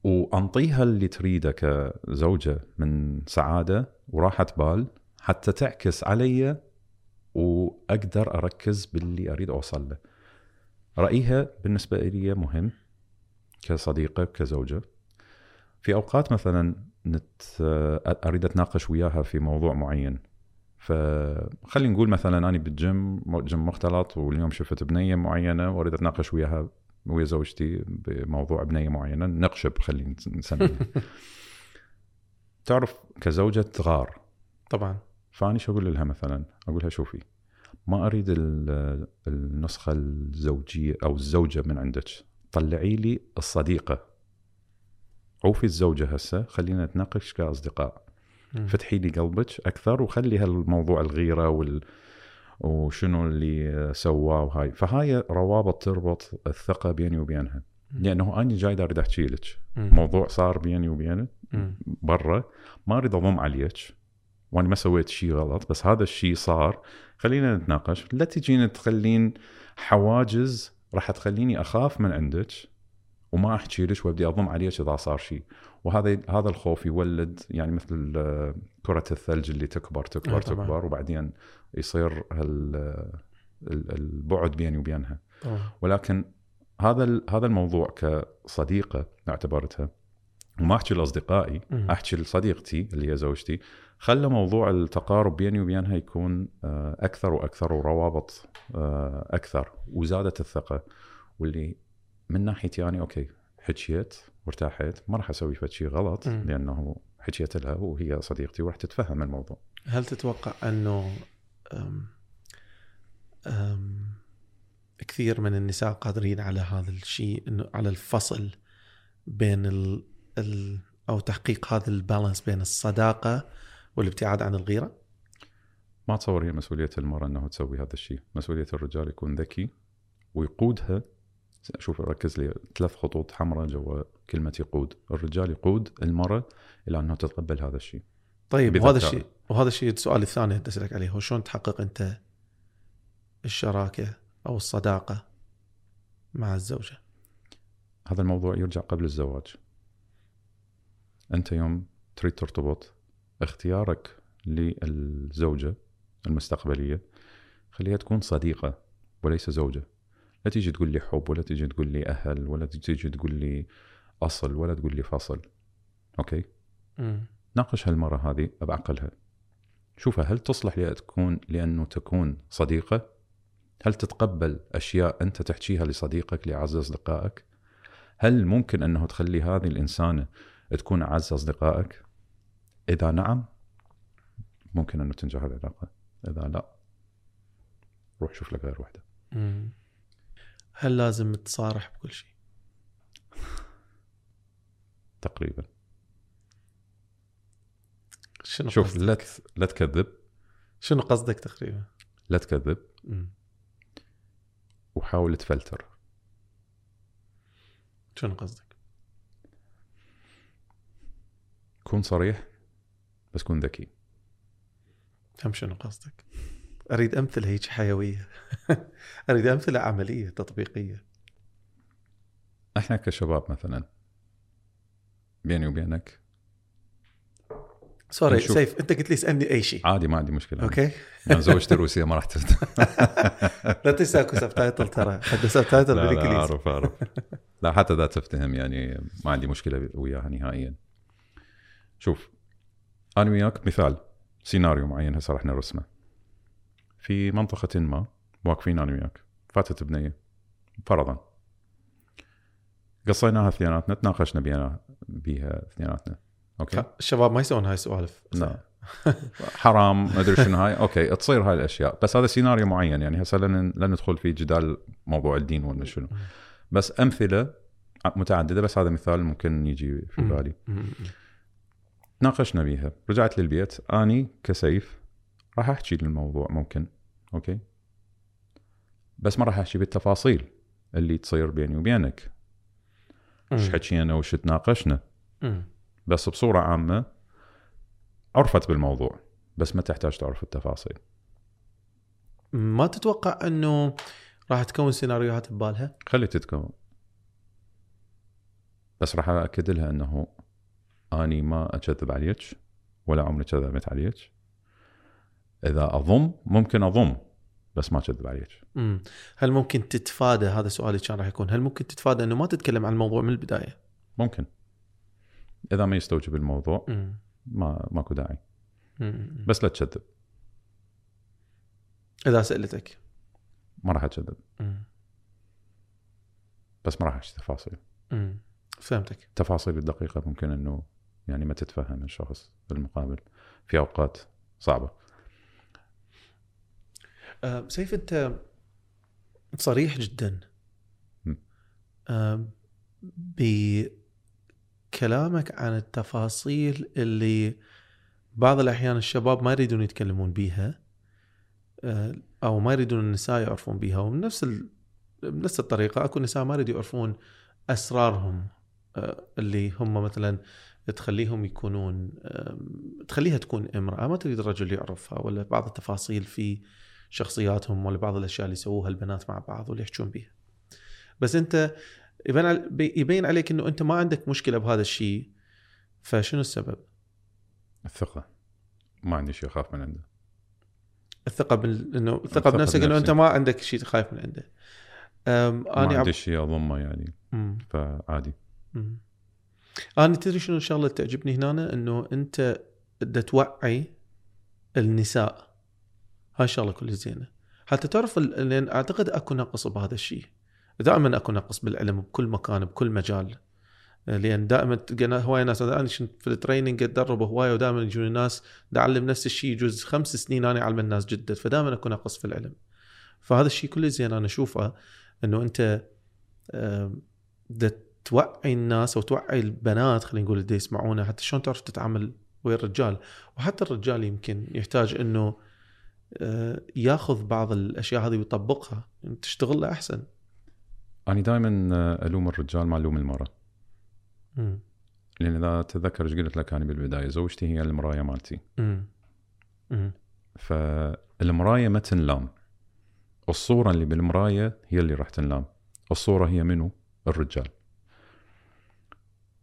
وأنطيها اللي تريده كزوجة من سعادة وراحة بال حتى تعكس علي وأقدر أركز باللي أريد أوصل له. رأيها بالنسبة لي مهم كصديقة كزوجة. في أوقات مثلا نت أريد أتناقش وياها في موضوع معين. فخلينا نقول مثلا أنا بالجيم جيم مختلط واليوم شفت بنية معينة وأريد أتناقش وياها ويا زوجتي بموضوع بنية معينة نقشب خلينا نسميه <laughs> تعرف كزوجة تغار طبعا. فاني شو أقول لها مثلا؟ أقول لها شوفي ما أريد ال- النسخة الزوجية أو الزوجة من عندك. طلعي لي الصديقة. عوفي الزوجة هسه خلينا نتناقش كأصدقاء. فتحي لي قلبك أكثر وخلي هالموضوع الغيرة وال وشنو اللي سواه وهاي. فهاي روابط تربط الثقة بيني وبينها. لأنه أنا جاي أريد أحكي لك. موضوع صار بيني وبينك. برا. ما أريد أضم عليك. وأنا ما سويت شيء غلط بس هذا الشيء صار. خلينا نتناقش. لا تجين تخلين حواجز راح تخليني أخاف من عندك. وما احكي لك وابدي أضم عليك إذا صار شيء وهذا هذا الخوف يولد يعني مثل آه، كرة الثلج اللي تكبر تكبر آه، طبعاً. تكبر وبعدين يصير هال ال- البعد بيني وبينها طبعا ولكن هذا هذا الموضوع كصديقة اعتبرتها وما أحكي لأصدقائي. أحكي لصديقتي اللي هي زوجتي خلى موضوع التقارب بيني وبينها يكون آه، أكثر وأكثر وروابط آه، أكثر وزادت الثقة واللي من ناحيتي يعني أوكي حكيت وارتاحيت ما راح أسوي فد شيء غلط مم. لأنه حكيت لها وهي صديقتي وراح تتفهم الموضوع هل تتوقع أنه أم أم كثير من النساء قادرين على هذا الشيء إنه على الفصل بين ال ال أو تحقيق هذا البالانس بين الصداقة والابتعاد عن الغيرة؟ ما اتصور هي مسؤولية المرأة انه تسوي هذا الشيء، مسؤولية الرجال يكون ذكي ويقودها شوف ركز لي ثلاث خطوط حمراء جوا كلمة يقود، الرجال يقود المرأة إلى انه تتقبل هذا الشيء. طيب. وهذا الشيء وهذا الشيء السؤال الثاني اللي أسألك عليه هو شلون تحقق أنت الشراكة أو الصداقة مع الزوجة؟ هذا الموضوع يرجع قبل الزواج. أنت يوم تريد ترتبط اختيارك للزوجة المستقبلية خليها تكون صديقة وليس زوجة. لا تيجي تقول لي حب ولا تيجي تقول لي أهل ولا تيجي تقول لي أصل ولا تقول لي فصل. أوكي؟ مم. ناقش هالمرة هذه بعقلها شوفها هل تصلح لتكون لأنه تكون صديقة هل تتقبل أشياء أنت تحكيها لصديقك لأعز أصدقائك هل ممكن أنه تخلي هذه الإنسانة تكون أعز أصدقائك إذا نعم ممكن أنه تنجح العلاقة إذا لا روح شوف لك غير مم. هل لازم تصارح بكل شيء؟ تقريبا شنو شوف قصدك؟ لا ت- لا تكذب شنو قصدك تقريبا؟ لا تكذب مم. وحاول تفلتر شنو قصدك؟ كون صريح بس كون ذكي فهم شنو قصدك؟ أريد أمثلة هيك حيوية. <laughs> أريد أمثلة عملية تطبيقية. إحنا كشباب مثلا بيني وبينك. sorry نشوف. سيف أنت قلت لي اسألني أي شيء. عادي ما عندي مشكلة. أوكي. يعني زوجتي روسيه ما راح <laughs> لا تنسى اكو subtitle ترى. حتى subtitle لا لا بالإنجليزي. أعرف أعرف. لا حتى اذا تفتهم يعني ما عندي مشكلة وياها نهائيا. شوف أنا وياك مثال سيناريو معين هسه راح نرسمه. في منطقة ما واقفين أنا وياك. فاتت بنية. فرضا. قصيناها اثنيناتنا تناقشنا بيها بيها اثنيناتنا. أوكي؟ الشباب ما يسوون هاي السوالف. حرام ما أدري شنو هاي. أوكي تصير هاي الأشياء. بس هذا سيناريو معين يعني هسه لن ندخل في جدال موضوع الدين ولا شنو. بس أمثلة متعددة بس هذا مثال ممكن يجي في. بالي. تناقشنا بيها. رجعت للبيت. أني كسيف. راح أحكي للموضوع ممكن أوكي بس ما راح أحكي بالتفاصيل اللي تصير بيني وبينك إيش. حكينا وش تناقشنا. بس بصورة عامة عرفت بالموضوع بس ما تحتاج تعرف التفاصيل ما تتوقع إنه راح تكون سيناريوهات ببالها؟ خلي تتكون بس راح اكد لها إنه أني ما اكذب عليك ولا عمري كذبت عليك إذا اضم ممكن اضم بس ما اكذب عليك مم. هل ممكن تتفادى هذا سؤالي كان راح يكون هل ممكن تتفادى إنه ما تتكلم عن الموضوع من البداية؟ ممكن إذا ما يستوجب الموضوع مم. ما ماكو داعي مم. بس لا تكذب إذا سألتك ما راح اكذب. بس ما راح احكي تفاصيل. فهمتك التفاصيل الدقيقة ممكن إنه يعني ما تتفهم الشخص المقابل في أوقات صعبة آه، سيف أنت صريح جدا. آه، بكلامك عن التفاصيل اللي بعض الأحيان الشباب ما يريدون يتكلمون بيها آه، أو ما يريدون النساء يعرفون بيها وبنفس ال... بنفس الطريقة أكو نساء ما يريدوا يعرفون أسرارهم اللي هم مثلا تخليهم يكونون تخليها تكون امرأة ما تريد الرجل يعرفها ولا بعض التفاصيل في شخصياتهم ولا بعض الأشياء اللي يسووها البنات مع بعض واللي يحجون بيها. بس أنت يبين يبين عليك إنه أنت ما عندك مشكلة بهذا الشيء فشنو السبب؟ الثقة ما عندي شيء أخاف من عنده الثقة بال... إنه الثقة بنفسك إنه. أنت ما عندك شيء خايف من عنده. أم ما أنا عندي عب... شيء أضمه يعني مم. فعادي مم. أنا تدري شنو الشغله اللي تعجبني هنا إنه أنت بدك توعي النساء هاي الشغله كلها زينة. حتى تعرف لأن أعتقد أكو نقص بهذا الشيء. دائما أكو نقص بالعلم بكل مكان بكل مجال. لأن دائما تلقى نا- هواي ناس أنا كنت في ال training أتدرب هواي ودائما يجون الناس دا اعلم نفس الشيء يجوز خمس سنين أنا أعلم الناس جدد فدائما أكو نقص في العلم. فهذا الشيء كله زين أنا أشوفه إنه أنت توعي الناس أو توعي البنات خلينا نقول اللي يسمعونا حتى شلون تعرف تتعامل ويا الرجال. وحتى الرجال يمكن يحتاج إنه ياخذ بعض الأشياء هذه ويطبقها. تشتغل له أحسن. أنا دائما ألوم الرجال ما ألوم المرأة. لأن إذا تتذكر إيش قلت لك أنا بالبداية زوجتي هي المرايه مالتي. فالمرايه ما تنلام. الصورة اللي بالمرايه هي اللي راح تنلام. الصورة هي منو؟ الرجال.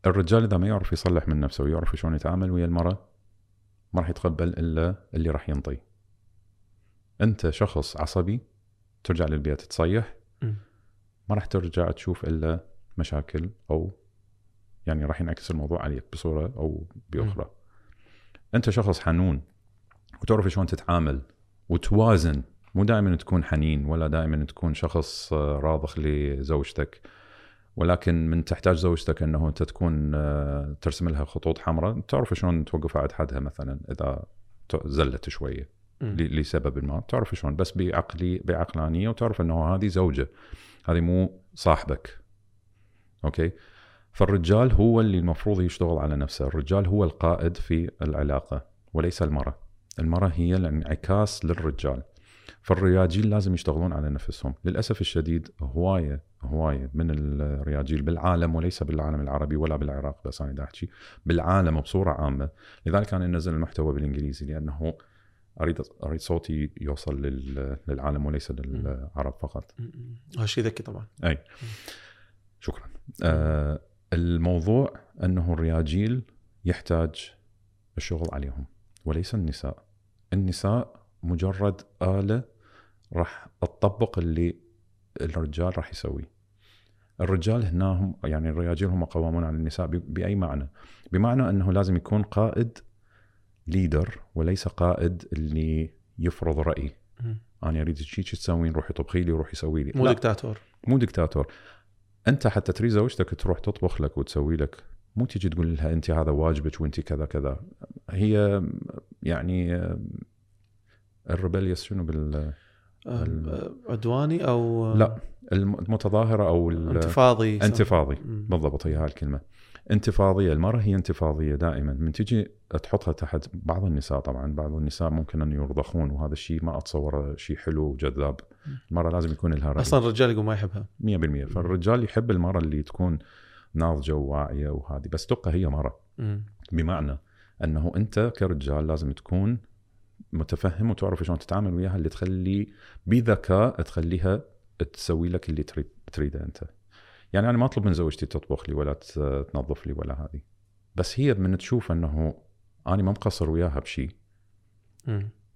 الرجال إذا ما يعرف يصلح من نفسه ويعرف شلون يتعامل ويا المرأة ما راح يتقبل إلا اللي راح ينطي. أنت شخص عصبي ترجع للبيت تصيح. ما راح ترجع تشوف إلا مشاكل أو يعني راح ينعكس الموضوع عليك بصورة أو بأخرى. أنت شخص حنون وتعرف شلون تتعامل وتوازن. مو دائما تكون حنين ولا دائما تكون شخص آه، راضخ لزوجتك. ولكن من تحتاج زوجتك إنه أنت تكون آه، ترسم لها خطوط حمراء. تعرف شلون توقف عند حدها مثلا إذا زلت شوية. لسبب ما. تعرف شلون؟ بس بعقلي بعقلانية وتعرف إنه هذه زوجة. هذه مو صاحبك. أوكي؟ فالرجال هو اللي المفروض يشتغل على نفسه. الرجال هو القائد في العلاقة وليس المرأة. المرأة هي الانعكاس للرجال. فالرياجيل لازم يشتغلون على نفسهم. للأسف الشديد هواية هواية من الرياجيل بالعالم وليس بالعالم العربي ولا بالعراق بس أنا أحكي بالعالم بصورة عامة. لذلك أنا أنزل المحتوى بالإنجليزي لأنه اريد أريد صوتي يوصل لل- للعالم وليس للعرب فقط. هذا شيء ذكي طبعا. أي. شكرا. آه الموضوع أنه الرياجيل يحتاج الشغل عليهم وليس النساء. النساء مجرد آلة راح تطبق اللي الرجال راح يسويه. الرجال هنا هم يعني الرياجيل هم قوامون على النساء ب- بأي معنى؟ بمعنى أنه لازم يكون قائد ليدر وليس قائد اللي يفرض رأي. أنا أريد شيء شو تسوين روحي طبخي لي وروحي سوي لي. مو لا، دكتاتور مو دكتاتور أنت حتى تريد زوجتك تروح تطبخ لك وتسوي لك. مو تيجي تقول لها أنت هذا واجبك وأنت كذا كذا. هي يعني الريبليوس شنو بال آه، عدواني أو لا المتظاهرة أو انتفاضي انتفاضي. بالضبط هي هاي الكلمة. انتفاضية المرأة هي انتفاضية دائما. من تجي تحطها تحت بعض النساء طبعا بعض النساء ممكن أن يرضخون وهذا الشيء ما اتصوره شيء حلو وجذاب. المرأة لازم يكون لها رأي. أصلا الرجال يقول ما يحبها. 100% فالرجال يحب المرأة اللي تكون ناضجة وواعية وهذه. بس تبقى هي مرأة. بمعنى أنه أنت كرجال لازم تكون متفهم وتعرف شلون تتعامل وياها اللي تخلي بذكاء تخليها تسوي لك اللي تريد تريده أنت. يعني أنا ما أطلب من زوجتي تطبخ لي ولا تنظف لي ولا هذه. بس هي من تشوف أنه أنا ما مقصر وياها بشيء.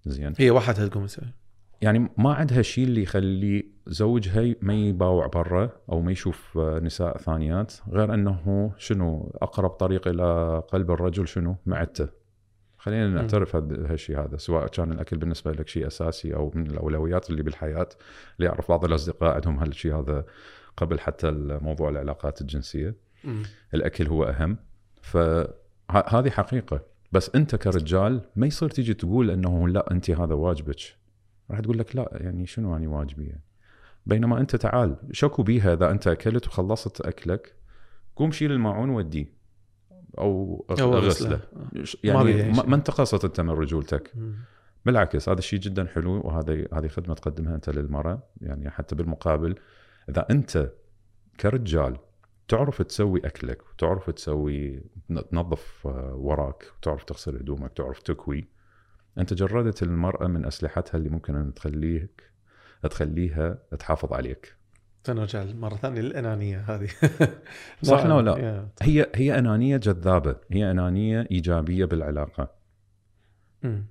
زين. هي وحدها تقوم تسوي. يعني ما عندها شيء اللي يخلي زوجها ما يباوع برا أو ما يشوف نساء ثانيات غير أنه شنو أقرب طريق إلى قلب الرجل شنو؟ معدته. خلينا نعترف هالشيء هذا سواء كان الأكل بالنسبة لك شيء أساسي أو من الأولويات اللي بالحياة اللي اعرف بعض الأصدقاء عندهم هالشيء هذا. قبل حتى موضوع العلاقات الجنسية مم. الأكل هو أهم فهذه حقيقة بس أنت كرجال ما يصير تيجي تقول أنه لا أنت هذا واجبك راح تقول لك لا يعني شنو يعني واجبي يعني. بينما أنت تعال شكو بيها إذا أنت أكلت وخلصت أكلك قوم شيل الماعون وديه أو أو غسله غسله. ش- ما بيها يعني. ما ما انتقصت انت من رجولتك. بالعكس هذا الشيء جدا حلو وهذا هذه خدمة تقدمها أنت للمرأة يعني حتى بالمقابل إذا أنت كرجال تعرف تسوي أكلك وتعرف تسوي تنظف آه، وراك وتعرف تغسل هدومك تعرف تكوي أنت جردت المرأة من أسلحتها اللي ممكن أن تخليك تخليها تحافظ عليك فنرجع مرة ثانية للأنانية هذه <laughs> صح. ولا لا؟ هي هي أنانية جذابة هي أنانية إيجابية بالعلاقة.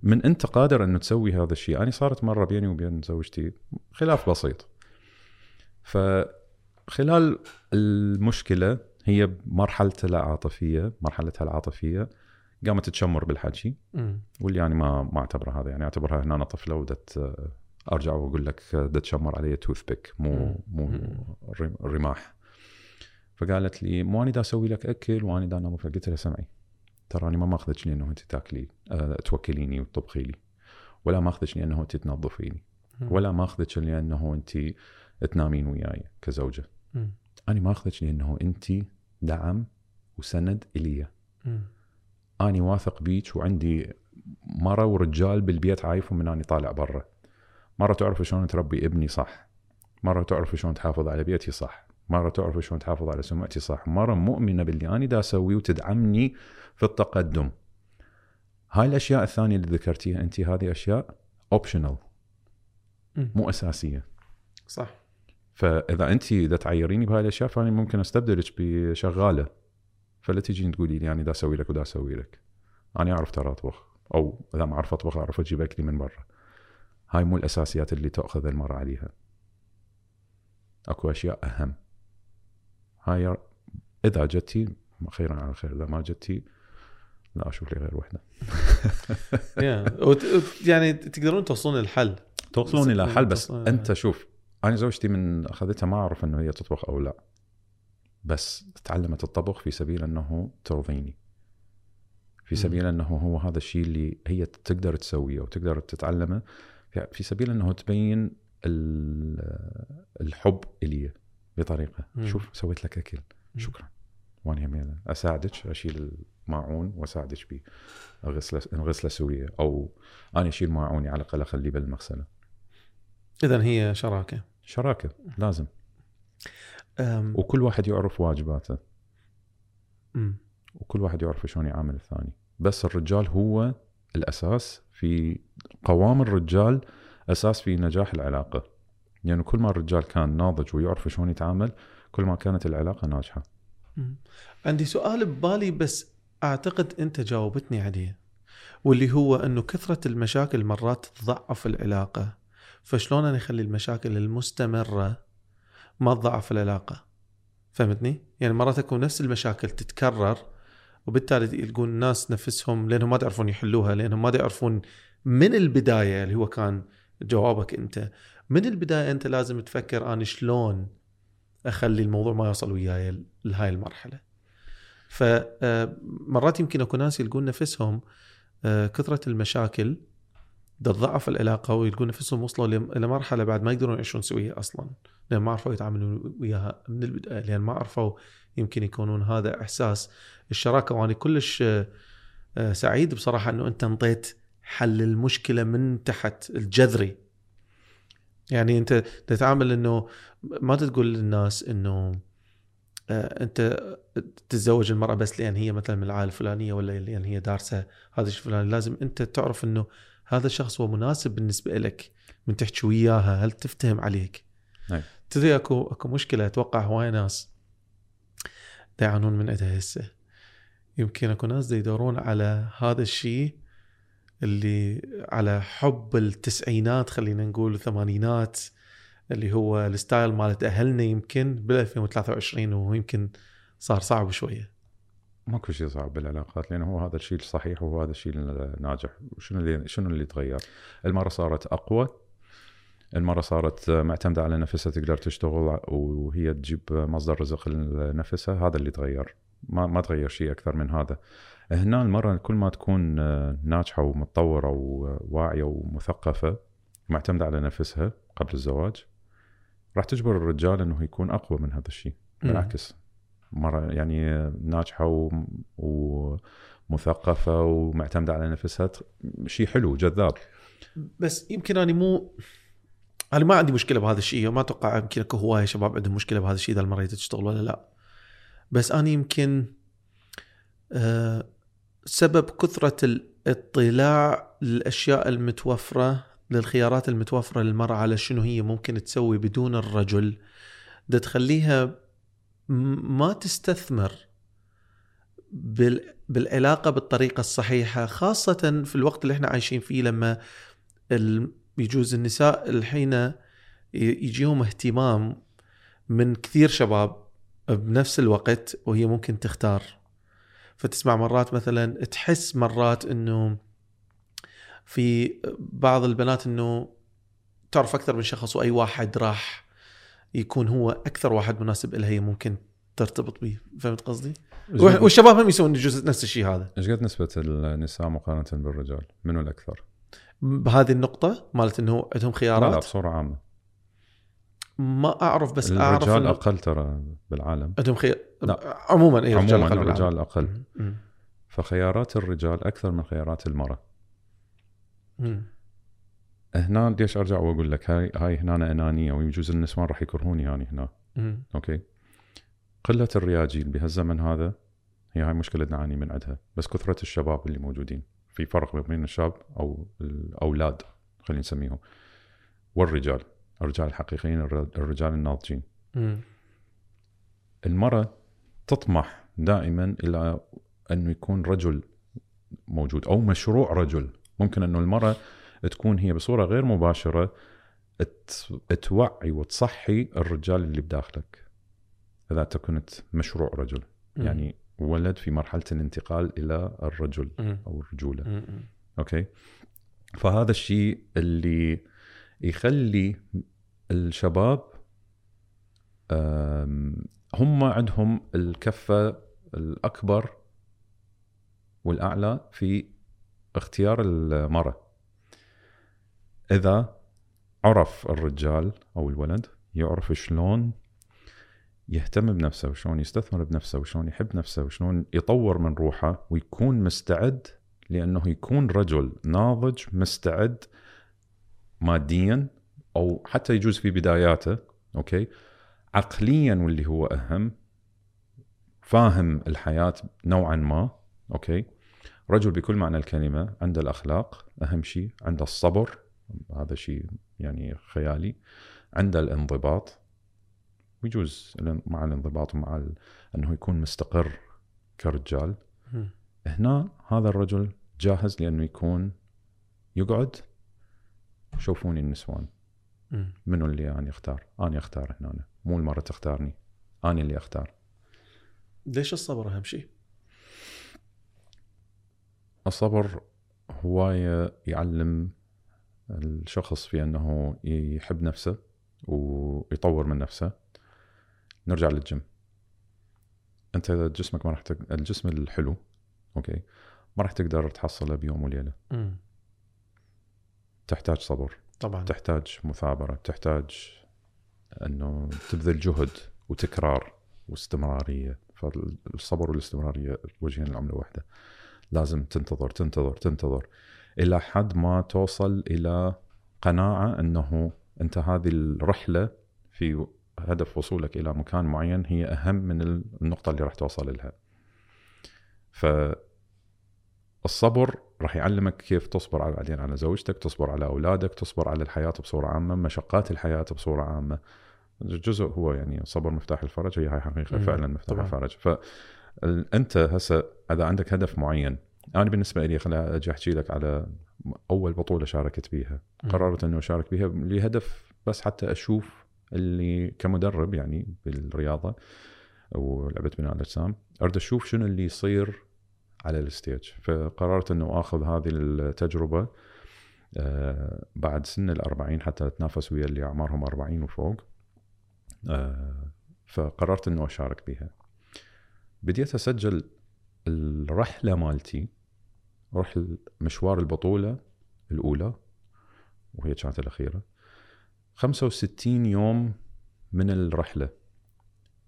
من أنت قادر انه تسوي هذا الشيء أنا صارت مرة بيني وبين زوجتي خلاف بسيط فخلال المشكلة هي مرحلتها العاطفية مرحلتها العاطفية قامت تشمر بالحكي. واللي يعني ما ما أعتبرها هذا يعني أعتبرها هنا أنا طفلة ودت أرجع وأقول لك بدها تشمر علي توث بيك مو. مو مم. رم- رماح فقالت لي مو أنا دا أسوي لك أكل وأنا دا لك. قلت لها سمعي ترى أنا ما ماخذك لأنه أنت تاكلي أه توكليني وتطبخي لي ولا ماخذك لأنه أنت تنظفيني. ولا ماخذك لأنه أنت تنامين وياي كزوجة. أنا ماخذك لأنه أنت دعم وسند إلي. اني واثق بيك وعندي مرة ورجال بالبيت عايفهم من أني طالع برا. مرة تعرف شلون تربي ابني صح. مرة تعرف شلون تحافظ على بيتي صح. مرة تعرف شلون تحافظ على سمعتي صح. مرة مؤمنة باللي اني دا أسويه وتدعمني في التقدم. هاي الأشياء الثانية اللي ذكرتيها انت هذه أشياء اوبشنال. مو أساسية. صح. فإذا أنت إذا تعيريني بهاي الأشياء فأنا ممكن أستبدلك بشغالة. فلا تجين تقولي لي أنا دا أسوي لك ودا أسوي لك. أنا أعرف ترى أطبخ. أو إذا ما أعرف أطبخ أعرف أجيب أكلي من برا. هاي مو الأساسيات اللي تأخذ المرأة عليها. أكو أشياء أهم. هاي إذا جتي خيرا على خير. إذا ما جتي لا أشوف لي غير وحدة. <laughs> يعني تقدرون توصلون للحل. توصلون إلى حل بس أنت شوف أنا زوجتي من أخذتها ما أعرف إنه هي تطبخ أو لا بس تعلمت الطبخ في سبيل إنه ترضيني في. سبيل إنه هو هذا الشيء اللي هي تقدر تسويه وتقدر تتعلمه في- سبيل إنه تبين ال- الحب إلي بطريقة مم. شوف سويت لك أكل. شكرا وأنا يمين أساعدك أشيل الماعون وأساعدك به اغسله نغسله سويه أو أنا أشيل ماعوني على الأقل أخليه بالمغسلة اذا هي شراكة شراكة لازم. أم... وكل واحد يعرف واجباته. مم. وكل واحد يعرف شلون يعامل الثاني. بس الرجال هو الأساس في قوام الرجال أساس في نجاح العلاقة. يعني كل ما الرجال كان ناضج ويعرف شلون يتعامل كل ما كانت العلاقة ناجحة. مم. عندي سؤال ببالي بس أعتقد أنت جاوبتني عليه واللي هو إنه كثرة المشاكل مرات تضعف العلاقة. فشلون أنا أخلي المشاكل المستمرة ما تضعف العلاقة؟ فهمتني؟ يعني مرات تكون نفس المشاكل تتكرر وبالتالي يلقون الناس نفسهم لأنهم ما يعرفون يحلوها لأنهم ما يعرفون من البداية اللي هو كان جوابك أنت. من البداية أنت لازم تفكر أنا شلون أخلي الموضوع ما يوصل وياي لهاي المرحلة. فمرات يمكن اكو ناس يلقون نفسهم آه، كثرة المشاكل تضعف العلاقه ويلقون نفسهم وصلوا لم- إلى مرحلة بعد ما يقدرون يعيشون سوية أصلا لأن ما عرفوا يتعاملون وياها من البداية لأن ما عرفوا يمكن يكونون هذا إحساس الشراكة. وأنا كلش آه، آه، سعيد بصراحة إنه أنت انطيت حل المشكلة من تحت الجذري. يعني أنت تتعامل إنه ما تقول للناس إنه آه، أنت تتزوج المرأة بس لأن هي مثلا من العائلة الفلانية ولا لأن هي دارسة هذا الشيء الفلاني. لازم أنت تعرف إنه هذا الشخص هو مناسب بالنسبة لك من تحكي وياها هل تفتهم عليك؟ نعم. تدري أكو أكو مشكلة أتوقع هواي ناس يعانون من عندها هسه. يمكن أكو ناس يدورون على هذا الشيء اللي على حب التسعينات خلينا نقول الثمانينات اللي هو ال style مالت أهلنا يمكن بال 2023 ويمكن صار صعب شوية. ماكو شيء صعب بالعلاقات لأنه هو هذا الشيء الصحيح وهو هذا الشيء الناجح. وشنو اللي شنو اللي تغير؟ المراه صارت أقوى المراه صارت معتمدة على نفسها تقدر تشتغل وهي تجيب مصدر رزق لنفسها هذا اللي تغير. ما ما تغير شيء أكثر من هذا. هنا المراه كل ما تكون ناجحة ومتطورة وواعية ومثقفة معتمدة على نفسها قبل الزواج راح تجبر الرجال إنه يكون أقوى من هذا الشيء. بالعكس. مرة يعني ناجحة و... ومثقفة ومعتمدة على نفسها شيء حلو جذاب. بس يمكن أنا مو أنا ما عندي مشكلة بهذا الشيء وما أتوقع يمكن أكو هواية شباب عندهم مشكلة بهذا الشيء إذا المرة تشتغل ولا لا. بس أنا يمكن آه سبب كثرة الاطلاع للاشياء المتوفرة للخيارات المتوفرة للمرأة على شنو هي ممكن تسوي بدون الرجل ده تخليها ما تستثمر بال- بالعلاقة بالطريقة الصحيحة خاصة في الوقت اللي إحنا عايشين فيه لما يجوز النساء الحين يجيهم اهتمام من كثير شباب بنفس الوقت وهي ممكن تختار. فتسمع مرات مثلا تحس مرات إنه في بعض البنات إنه تعرف أكثر من شخص وأي واحد راح يكون هو أكثر واحد مناسب لها هي ممكن ترتبط به فهمت قصدي؟ والشباب هم يسوون جزء نفس الشيء هذا إيش قد نسبة النساء مقارنة بالرجال؟ منو الأكثر؟ بهذه النقطة مالت إنه عندهم لا لا خيارات بصورة عامة ما أعرف بس أعرف الرجال أقل ترى بالعالم عندهم خيار لا. عموما اي رجال عموما أقل بالعالم. الرجال أقل مم. فخيارات الرجال أكثر من خيارات المرأة مم. هنا ليش أرجع وأقول لك هاي هاي هنا أنانية ويجوز النسوان راح يكرهوني يعني هنا. مم. أوكي؟ قلة الرياجيل بهالزمن هذا هي هاي مشكلة نعاني من عندها. بس كثرة الشباب اللي موجودين. في فرق بين الشاب أو الأولاد خلينا نسميهم والرجال. الرجال الحقيقيين الر- الرجال الناضجين. المرأة تطمح دائما إلى انه يكون رجل موجود أو مشروع رجل. ممكن أنه المرأة تكون هي بصورة غير مباشرة توعي وتصحي الرجال اللي بداخلك إذا انت كنت مشروع رجل. يعني ولد في مرحلة الانتقال إلى الرجل. أو الرجولة. أوكي فهذا الشيء اللي يخلي الشباب هم عندهم الكفة الأكبر والأعلى في اختيار المرأة إذا عرف الرجال أو الولد يعرف شلون يهتم بنفسه وشلون يستثمر بنفسه وشلون يحب نفسه وشلون يطور من روحه ويكون مستعد لأنه يكون رجل ناضج مستعد ماديا أو حتى يجوز في بداياته أوكي؟ عقليا واللي هو أهم فاهم الحياة نوعا ما أوكي؟ رجل بكل معنى الكلمة عنده الأخلاق أهم شيء عنده الصبر هذا شيء يعني خيالي عنده الانضباط ويجوز مع الانضباط ومع ال... أنه يكون مستقر كرجال مم. هنا هذا الرجل جاهز لأنه يكون يقعد شوفوني النسوان. منو اللي أنا أختار؟ أنا أختار هنا أنا. مو المرة تختارني أنا اللي أختار ليش الصبر أهم شيء؟ الصبر هواية يعلم الشخص في أنه يحب نفسه ويطور من نفسه نرجع للجيم. أنت جسمك ما راح تق... الجسم الحلو أوكي ما راح تقدر تحصله بيوم وليلة. مم. تحتاج صبر. طبعا. تحتاج مثابرة. تحتاج أنه تبذل جهد وتكرار واستمرارية. فالصبر والاستمرارية وجهين العملة واحدة. لازم تنتظر تنتظر تنتظر. إلى حد ما توصل إلى قناعة أنه أنت هذه الرحلة في هدف وصولك إلى مكان معين هي أهم من النقطة اللي راح توصل لها. فالصبر راح يعلمك كيف تصبر على بعدين على زوجتك، تصبر على أولادك، تصبر على الحياة بصورة عامة، مشقات الحياة بصورة عامة. جزء هو يعني الصبر مفتاح الفرج هي هاي حقيقة. فعلا مفتاح. الفرج فانت هسه إذا عندك هدف معين أنا بالنسبة لي خليني أجي أحكي لك على أول بطولة شاركت بيها. قررت إنه أشارك بها لهدف بس حتى أشوف اللي كمدرب يعني بالرياضة ولعبه بناء الأجسام أريد أشوف شنو اللي يصير على الستيج. فقررت إنه آخذ هذه التجربة آه، بعد سن الأربعين حتى أتنافس ويا اللي أعمارهم 40 وفوق. آه، فقررت إنه أشارك بها بديت أسجل الرحلة مالتي رحل مشوار البطولة الأولى وهي كانت الأخيرة. 65 يوم من الرحلة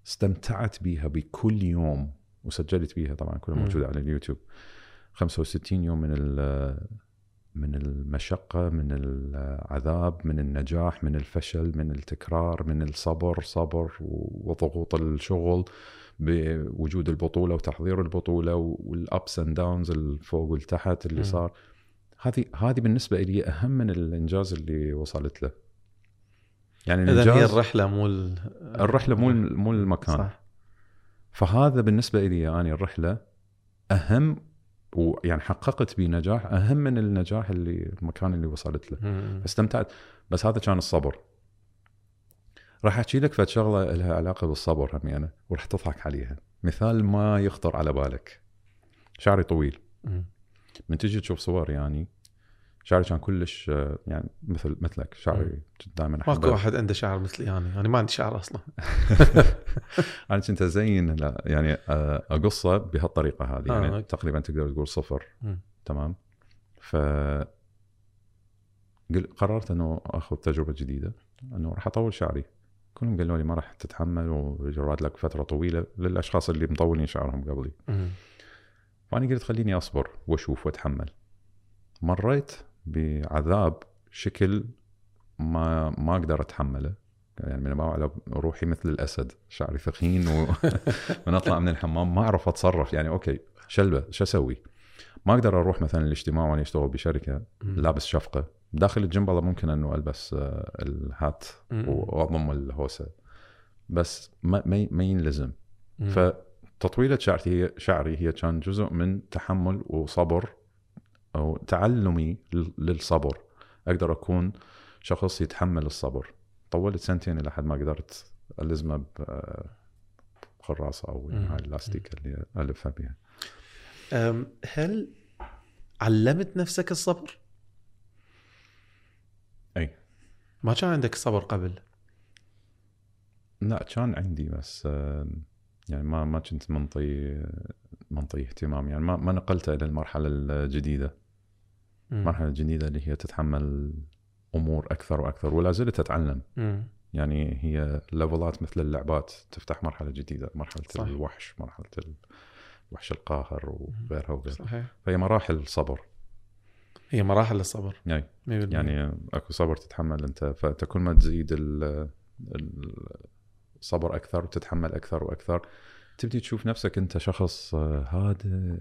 استمتعت بيها بكل يوم وسجلت بيها طبعا كلها مم. موجودة على اليوتيوب. 65 يوم من ال- من المشقة من العذاب من النجاح من الفشل من التكرار من الصبر صبر وضغوط الشغل. بوجود البطولة وتحضير البطولة وال ups and downs الفوق والتحت اللي. صار. هذه هذه بالنسبة لي أهم من الإنجاز اللي وصلت له. يعني اذا هي الرحلة مو ال- الرحلة مو مو المكان. صح فهذا بالنسبة لي اني الرحلة أهم ويعني حققت بي نجاح أهم من النجاح اللي المكان اللي وصلت له. استمتعت. بس هذا كان الصبر. راح أحكي لك فد شغلة لها علاقة بالصبر همي أنا وراح تضحك عليها. مثال ما يخطر على بالك. شعري طويل. من تجي تشوف صور يعني شعري كان كلش آه، يعني مثل مثلك. شعري دائما ماكو واحد عنده شعر مثلي أنا أنا ما عندي شعر أصلا. <laughs> أنا كنت أزين لا يعني آه، أقصه بهالطريقة هذه. آه، يعني أوكي. تقريبا تقدر تقول صفر. مم. تمام. ف قررت إنه آخذ تجربة جديدة إنه راح أطول شعري. كلهم قالوا لي ما راح تتحمل ويراد لك فترة طويلة للأشخاص اللي مطولين شعرهم قبلي. فأنا قلت خليني أصبر وأشوف وأتحمل مريت بعذاب شكل ما ما أقدر أتحمله يعني من على روحي مثل الأسد شعري ثخين ومن <laughs> <laughs> أطلع من الحمام ما أعرف أتصرف يعني أوكي شلبة شو أسوي؟ ما أقدر أروح مثلا الاجتماع وأنا أشتغل بشركة. لابس شفقة داخل الجيم والله ممكن إنه ألبس آه، الهات. وأضم الهوسة بس ما ما ينلزم. فتطويله شعري هي شعري هي كان جزء من تحمل وصبر أو تعلمي لل- للصبر أقدر أكون شخص يتحمل الصبر طولت سنتين إلى حد ما قدرت ألزمه ب- بخراسه أو. هاي اللاستيك اللي ألفها بها هل علمت نفسك الصبر؟ أي ما كان عندك صبر قبل لا كان عندي بس يعني ما ما كنت منطي منطي اهتمام يعني ما ما نقلته إلى المرحلة الجديدة. المرحلة الجديدة اللي هي تتحمل أمور أكثر وأكثر ولا زلت أتعلم مم. يعني هي ليفلات مثل اللعبات تفتح مرحلة جديدة مرحلة صح. الوحش مرحلة الوحش القاهر وغيرها وغيرها. صحيح. فهي مراحل صبر. هي مراحل الصبر. يعني 100% يعني أكو صبر تتحمل أنت فانت كل ما تزيد ال ال- صبر أكثر وتتحمل أكثر وأكثر. تبدي تشوف نفسك أنت شخص هادئ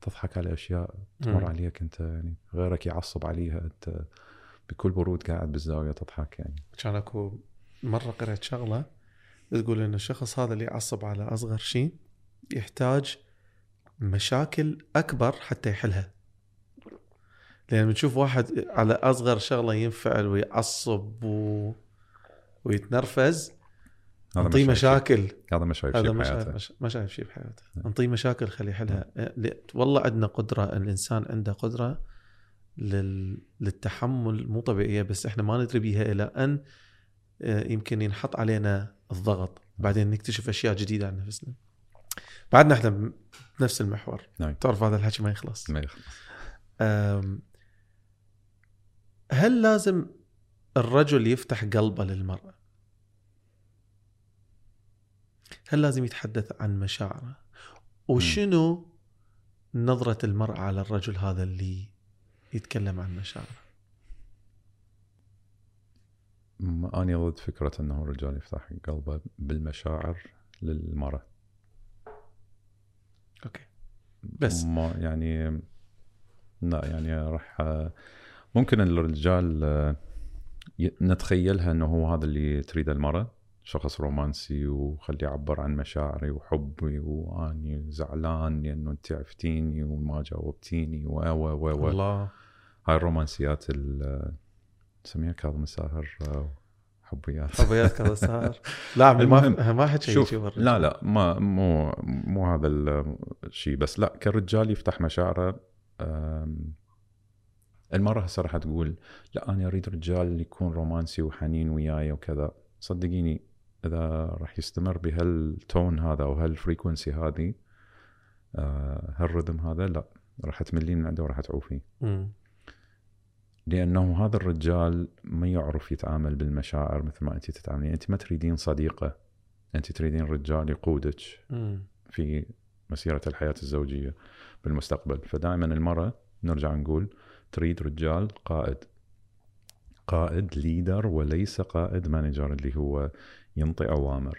تضحك على أشياء تمر. عليك أنت يعني غيرك يعصب عليها أنت بكل برود قاعد بالزاوية تضحك يعني. كان أكو مرة قرأت شغلة تقول إن الشخص هذا اللي يعصب على أصغر شيء يحتاج مشاكل أكبر حتى يحلها. لأن بنشوف واحد على أصغر شغلة ينفعل ويعصب و... ويتنرفز نعطيه. مشاكل. هذا ما شايف شيء بحياته. مش- ما شايف شيء بحياته. نعم. نعطيه مشاكل خليه يحلها. ل- والله عندنا قدرة الإنسان عنده قدرة لل... للتحمل مو طبيعية بس إحنا ما ندري بيها إلى أن آه، يمكن ينحط علينا الضغط. بعدين نكتشف أشياء جديدة عن نفسنا. بعدنا إحنا بنفس المحور نعم. تعرف هذا الحكي ما يخلص ما يخلص هل لازم الرجل يفتح قلبه للمرأة؟ هل لازم يتحدث عن مشاعره؟ وشنو نظرة المرأة على الرجل هذا اللي يتكلم عن مشاعره؟ أنا ضد فكرة أنه الرجال يفتح قلبه بالمشاعر للمرأة أوكي. بس. ما يعني لا يعني راح ممكن الرجال نتخيلها أنه هو هذا اللي تريده المرأة شخص رومانسي وخليه يعبر عن مشاعري وحبي وأني زعلان لأنه أنت عفتيني وما جاوبتيني و و و. الله. هاي الرومانسيات ال نسميها كاظم الساهر. حبيات حبيات كذا <laughs> صار لا ما ما شوف شيء. لا لا ما مو مو هذا الشيء بس لا كرجال يفتح مشاعره أم، المرأة هسه راح تقول لا أنا أريد رجال يكون رومانسي وحنين وياي وكذا صدقيني إذا راح يستمر بهالتون هذا وهالفريكونسي هذه آه، هالرذم هذا لا راح تملين من عنده وراح تعوفيه مم. لأنه هذا الرجال ما يعرف يتعامل بالمشاعر مثل ما انت تتعاملين. انت ما تريدين صديقة. انت تريدين رجال يقودك. في مسيرة الحياة الزوجية بالمستقبل. فدائما المرأة نرجع نقول تريد رجال قائد. قائد leader وليس قائد manager اللي هو ينطي أوامر.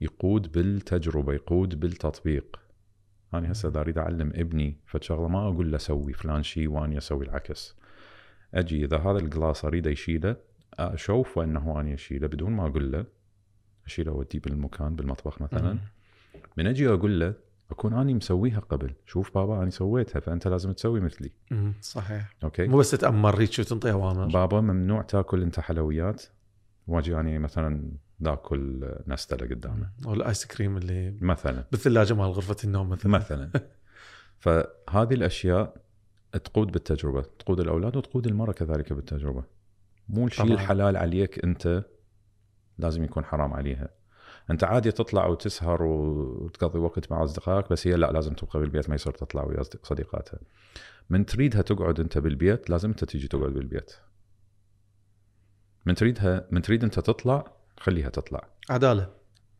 يقود بالتجربة يقود بالتطبيق. أنا هسه إذا أريد أعلم ابني فشغلة ما أقول له سوي. فلان شيء واني أسوي العكس. أجي إذا هذا ال glass أريد أشيله اشوفه انه اني أشيله بدون ما أقول له أشيله اوديه بالمكان بالمطبخ مثلا. من أجي أقول له أكون اني مسويها قبل. شوف بابا اني سويتها فأنت لازم تسوي مثلي. صحيح. أوكي؟ مو بس تأمر هيك وتنطي اوامر بابا ممنوع تاكل أنت حلويات. واجي اني مثلا ناكل نستله قدامه. أو ال ice cream اللي مثلا. بالثلاجة مال غرفة النوم مثلا. مثلا. <laughs> فهذه الأشياء تقود بالتجربة تقود الأولاد وتقود المرأة كذلك بالتجربة. مو الشيء. الحلال عليك أنت لازم يكون حرام عليها. أنت عادي تطلع وتسهر وتقضي وقت مع أصدقائك بس هي لا لازم تبقى بالبيت ما يصير تطلع ويا صديقاتها. من تريدها تقعد أنت بالبيت لازم أنت تيجي تقعد بالبيت. من تريدها من تريد أنت تطلع خليها تطلع. عدالة.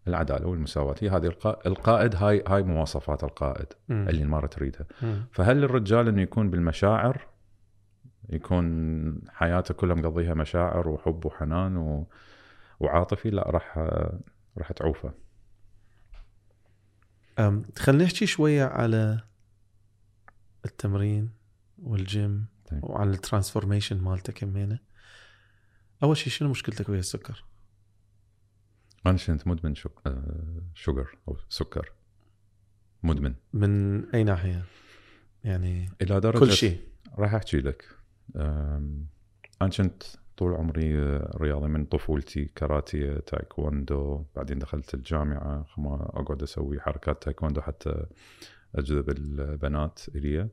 العدالة والمساواة هي هذه القا... القائد هاي هاي مواصفات القائد مم. اللي المراه تريدها مم. فهل الرجال إنه يكون بالمشاعر يكون حياته كلها مقضيها مشاعر وحب وحنان و... وعاطفي لا راح راح تعوفه أم، خلينا نحكي شوية على التمرين والجيم طيب. وعن ال transformation مالته كمينه أول شيء شنو مشكلتك ويا السكر؟ أنا كنت مدمن شك... آه، sugar أو سكر. مدمن. من أي ناحية؟ يعني إلى درجة كل شيء. راح أحكي لك. أنا كنت طول عمري رياضي من طفولتي كاراتيه تايكوندو بعدين دخلت الجامعة أقعد أسوي حركات تايكوندو حتى أجذب البنات إلي.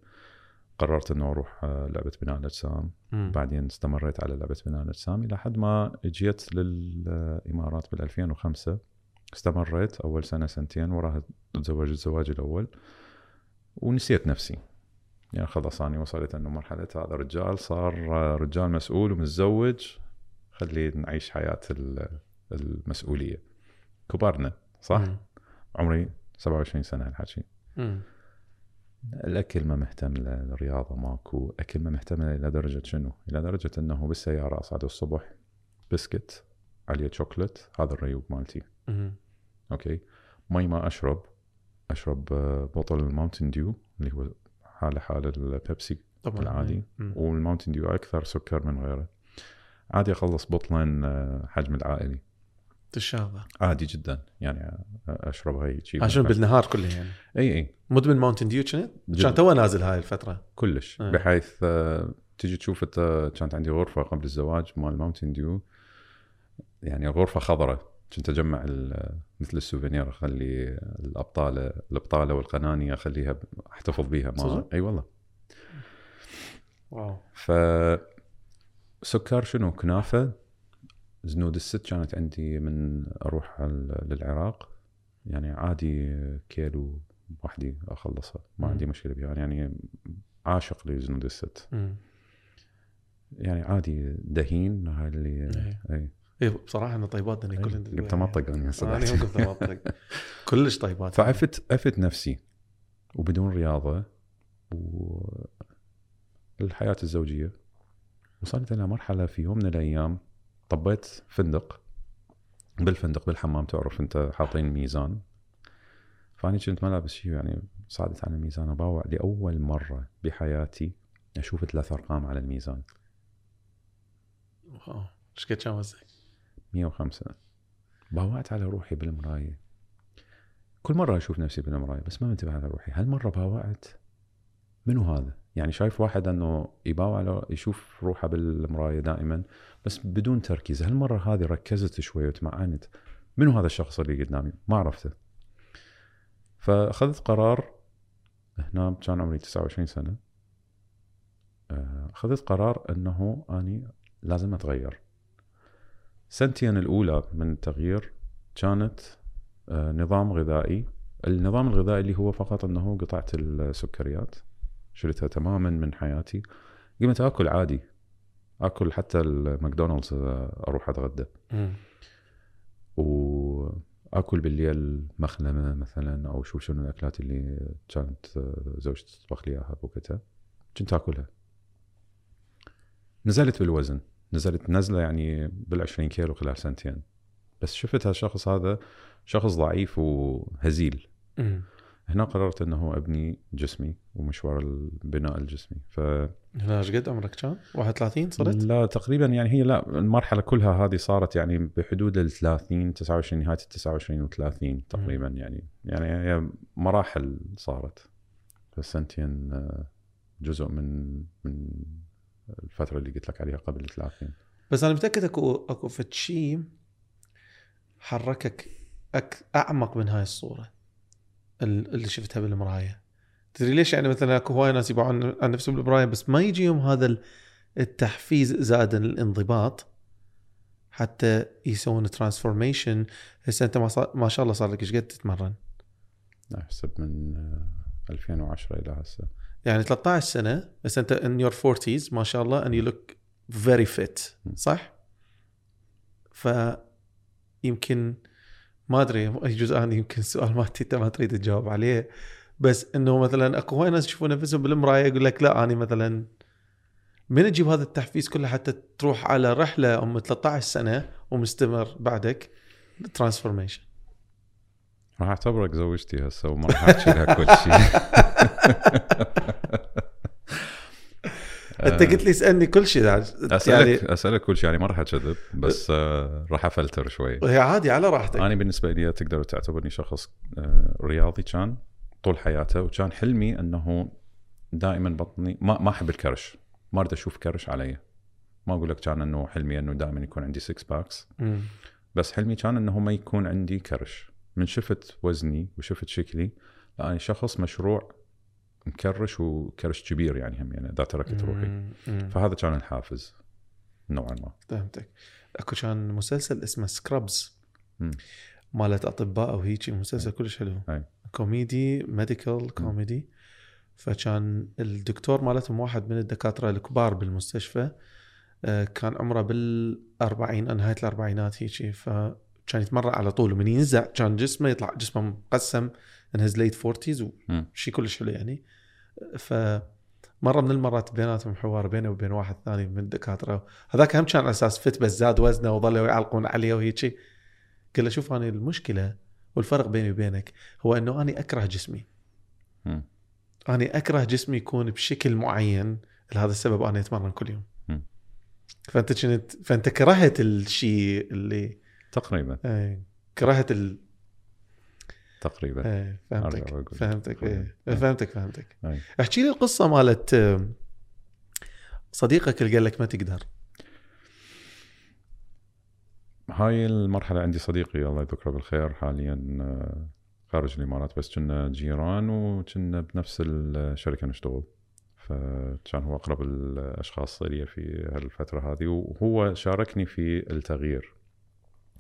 قررت إنه أروح لعبة بناء الاجسام. بعدين استمريت على لعبة بناء الاجسام إلى حد ما جيت للإمارات بال 2005 استمريت أول سنة سنتين وراها تزوجت الزواج الأول ونسيت نفسي يعني خلاص أني وصلت إنه مرحلة هذا رجال صار رجال مسؤول ومتزوج خلي نعيش حياة ال- المسؤولية كبرنا صح؟ مم. عمري 27 سنة الحكي مم. الأكل ما مهتم له الرياضه ماكو. أكل ما مهتم له إلى درجه شنو؟ إلى درجة أنه بالسيارة أصعد الصبح بسكت عليه شوكلت هذا الريوق مالتي. أوكي؟ مي ما أشرب أشرب آه، بطل ال Mountain Dew اللي هو حالة حال البيبسي طبعا. العادي. وال Mountain Dew أكثر سكر من غيره. عادي أخلص بطلين آه، حجم العائلي. تشابه. عادي جدا. يعني آه، أشرب هاي شيء عشان بالنهار كله يعني. إي إي. مدمن Mountain Dew كنت؟ كان تو نازل هاي الفترة. كلش. إيه. بحيث آه، تجي تشوف أنت كانت عندي غرفة قبل الزواج مال Mountain Dew. يعني غرفه خضراء. كنت أجمع مثل ال souvenir أخلي الأبطالة الأبطالة والقناني أخليها أحتفظ بيها. ما؟ أي والله. واو. ف سكر شنو؟ كنافة. زنود الست كانت عندي من أروح للعراق. يعني عادي كيلو وحدي أخلصها ما مم. عندي مشكلة بها. يعني عاشق لزنود الست. مم. يعني عادي دهين هاي اللي إيه. اي إيه بصراحة أنا طيبات أنا كل قمت امطق أنا أنا صدقت يوم قمت امطق كلش طيبات. فعفت عفت نفسي وبدون رياضة والحياة الزوجية. وصلت إلى مرحلة في يوم من الأيام طبيت فندق بالفندق بالحمام تعرف أنت حاطين ميزان. فأني كنت ما لابس شيء يعني صعدت على الميزان اباوع لأول مرة بحياتي أشوف ثلاث أرقام على الميزان. واو إيش قد كان وزنك؟ 105 باوعت على روحي بالمراية. كل مرة أشوف نفسي بالمراية بس ما منتبه على روحي. هالمرة باوعت منو هذا؟ يعني شايف واحد إنه يباوع له يشوف روحه بالمراية دائما بس بدون تركيز. هالمرة هذه ركزت شوي وتمعنت. منو هذا الشخص اللي قدامي؟ ما عرفته. فأخذت قرار هنا كان عمري 29 سنة. آه، أخذت قرار إنه أني لازم أتغير. سنتين الأولى من التغيير كانت آه، نظام غذائي. النظام الغذائي اللي هو فقط أنه قطعت السكريات. شلتها تماما من حياتي. قمت أكل عادي. أكل حتى الماكدونالدز آه، أروح أتغدى. مم. وأكل بالليل مخلمة مثلا أو شوف شنو الأكلات اللي كانت آه، زوجتي تطبخ لي إياها بوقتها. كنت أكلها. نزلت بالوزن. نزلت نزلة يعني بال 20 كيلو خلال سنتين. بس شفت هالشخص هذا شخص ضعيف وهزيل. هنا قررت إنه أبني جسمي ومشوار البناء الجسمي. ف هنا إيش قد عمرك كان؟ 31 صرت؟ لا تقريبا يعني هي لا المرحلة كلها هذه صارت يعني بحدود ال 30 29 نهاية ال 29 و30 تقريبا يعني. يعني هي مراحل صارت. فالسنتين آه، جزء من من الفترة اللي قلت لك عليها قبل ال 30 بس أنا متأكد أكو أكو فد شيء حركك أك أعمق من هاي الصورة. ال- اللي شفتها بالمراية. تدري ليش؟ يعني مثلا اكو هواي ناس يبعون عن نفسهم بالمراية بس ما يجيهم هذا ال- التحفيز زائد الانضباط حتى يسوون transformation هسه أنت ما, صار ما شاء الله صار لك إيش قد تتمرن؟ احسب من آه، 2010 إلى هسه. يعني 13 سنة بس أنت in your 40s ما شاء الله and you look very fit صح؟ فيمكن ما أدري يجوز أنا يمكن السؤال ما أنت ما تريد تجاوب عليه. بس إنه مثلا أكو هواي ناس يشوفون نفسهم بالمراية يقول لك لا أنا مثلا من تجيب هذا التحفيز كله حتى تروح على رحلة أم 13 سنة ومستمر بعدك؟ transformation راح أعتبرك زوجتي هسه وما راح أحكي لها كل شيء. <laughs> انت قلت لي اسالني كل شيء يعني اسالك أسألك كل شيء يعني ما راح اكذب بس آه، راح أفلتر شوي. هي عادي على راحتك. أنا بالنسبة لي تقدر تعتبرني شخص آه، رياضي كان طول حياته وكان حلمي أنه دائما بطني ما ما أحب الكرش. ما أريد أشوف كرش علي. ما أقول لك كان أنه حلمي أنه دائما يكون عندي 6 packs. بس حلمي كان أنه ما يكون عندي كرش. من شفت وزني وشفت شكلي لا أنا شخص مشروع مكرش وكرش كبير يعني هم يعني إذا تركت روحي. فهذا كان الحافز نوعا ما. فهمتك. أكو كان مسلسل اسمه Scrubs. مالت أطباء وهيجي مسلسل كلش حلو. أي. كوميدي medical comedy فكان الدكتور مالتهم واحد من الدكاترة الكبار بالمستشفى آه، كان عمره بالأربعين نهاية الأربعينات هيجي. فكان يتمرن على طول. ومن ينزع كان جسمه يطلع جسمه مقسم. in his late forties مم. وشي كلش حلو يعني ف مرة من المرات بيناتهم حوار بينه وبين واحد ثاني من الدكاترة هذاك هم كان على أساس fit بس زاد وزنه وظلوا يعلقون عليه وهيك قال له شوف أنا المشكلة والفرق بيني وبينك هو إنه أنا أكره جسمي مم. أنا أكره جسمي يكون بشكل معين لهذا السبب أنا أتمرن كل يوم مم. فأنت كنت فأنت كرهت الشيء اللي تقريبا إيه كرهت ال... تقريبا إيه فهمتك. فهمتك إيه إيه. فهمتك فهمتك أي. أحكي لي القصة مالت صديقك اللي قال لك ما تقدر هاي المرحلة عندي صديقي الله يذكره بالخير حاليا آه، خارج الإمارات بس كنا جيران وكنا بنفس الشركة نشتغل فكان هو أقرب الأشخاص إلي في هالفترة هذه وهو شاركني في التغيير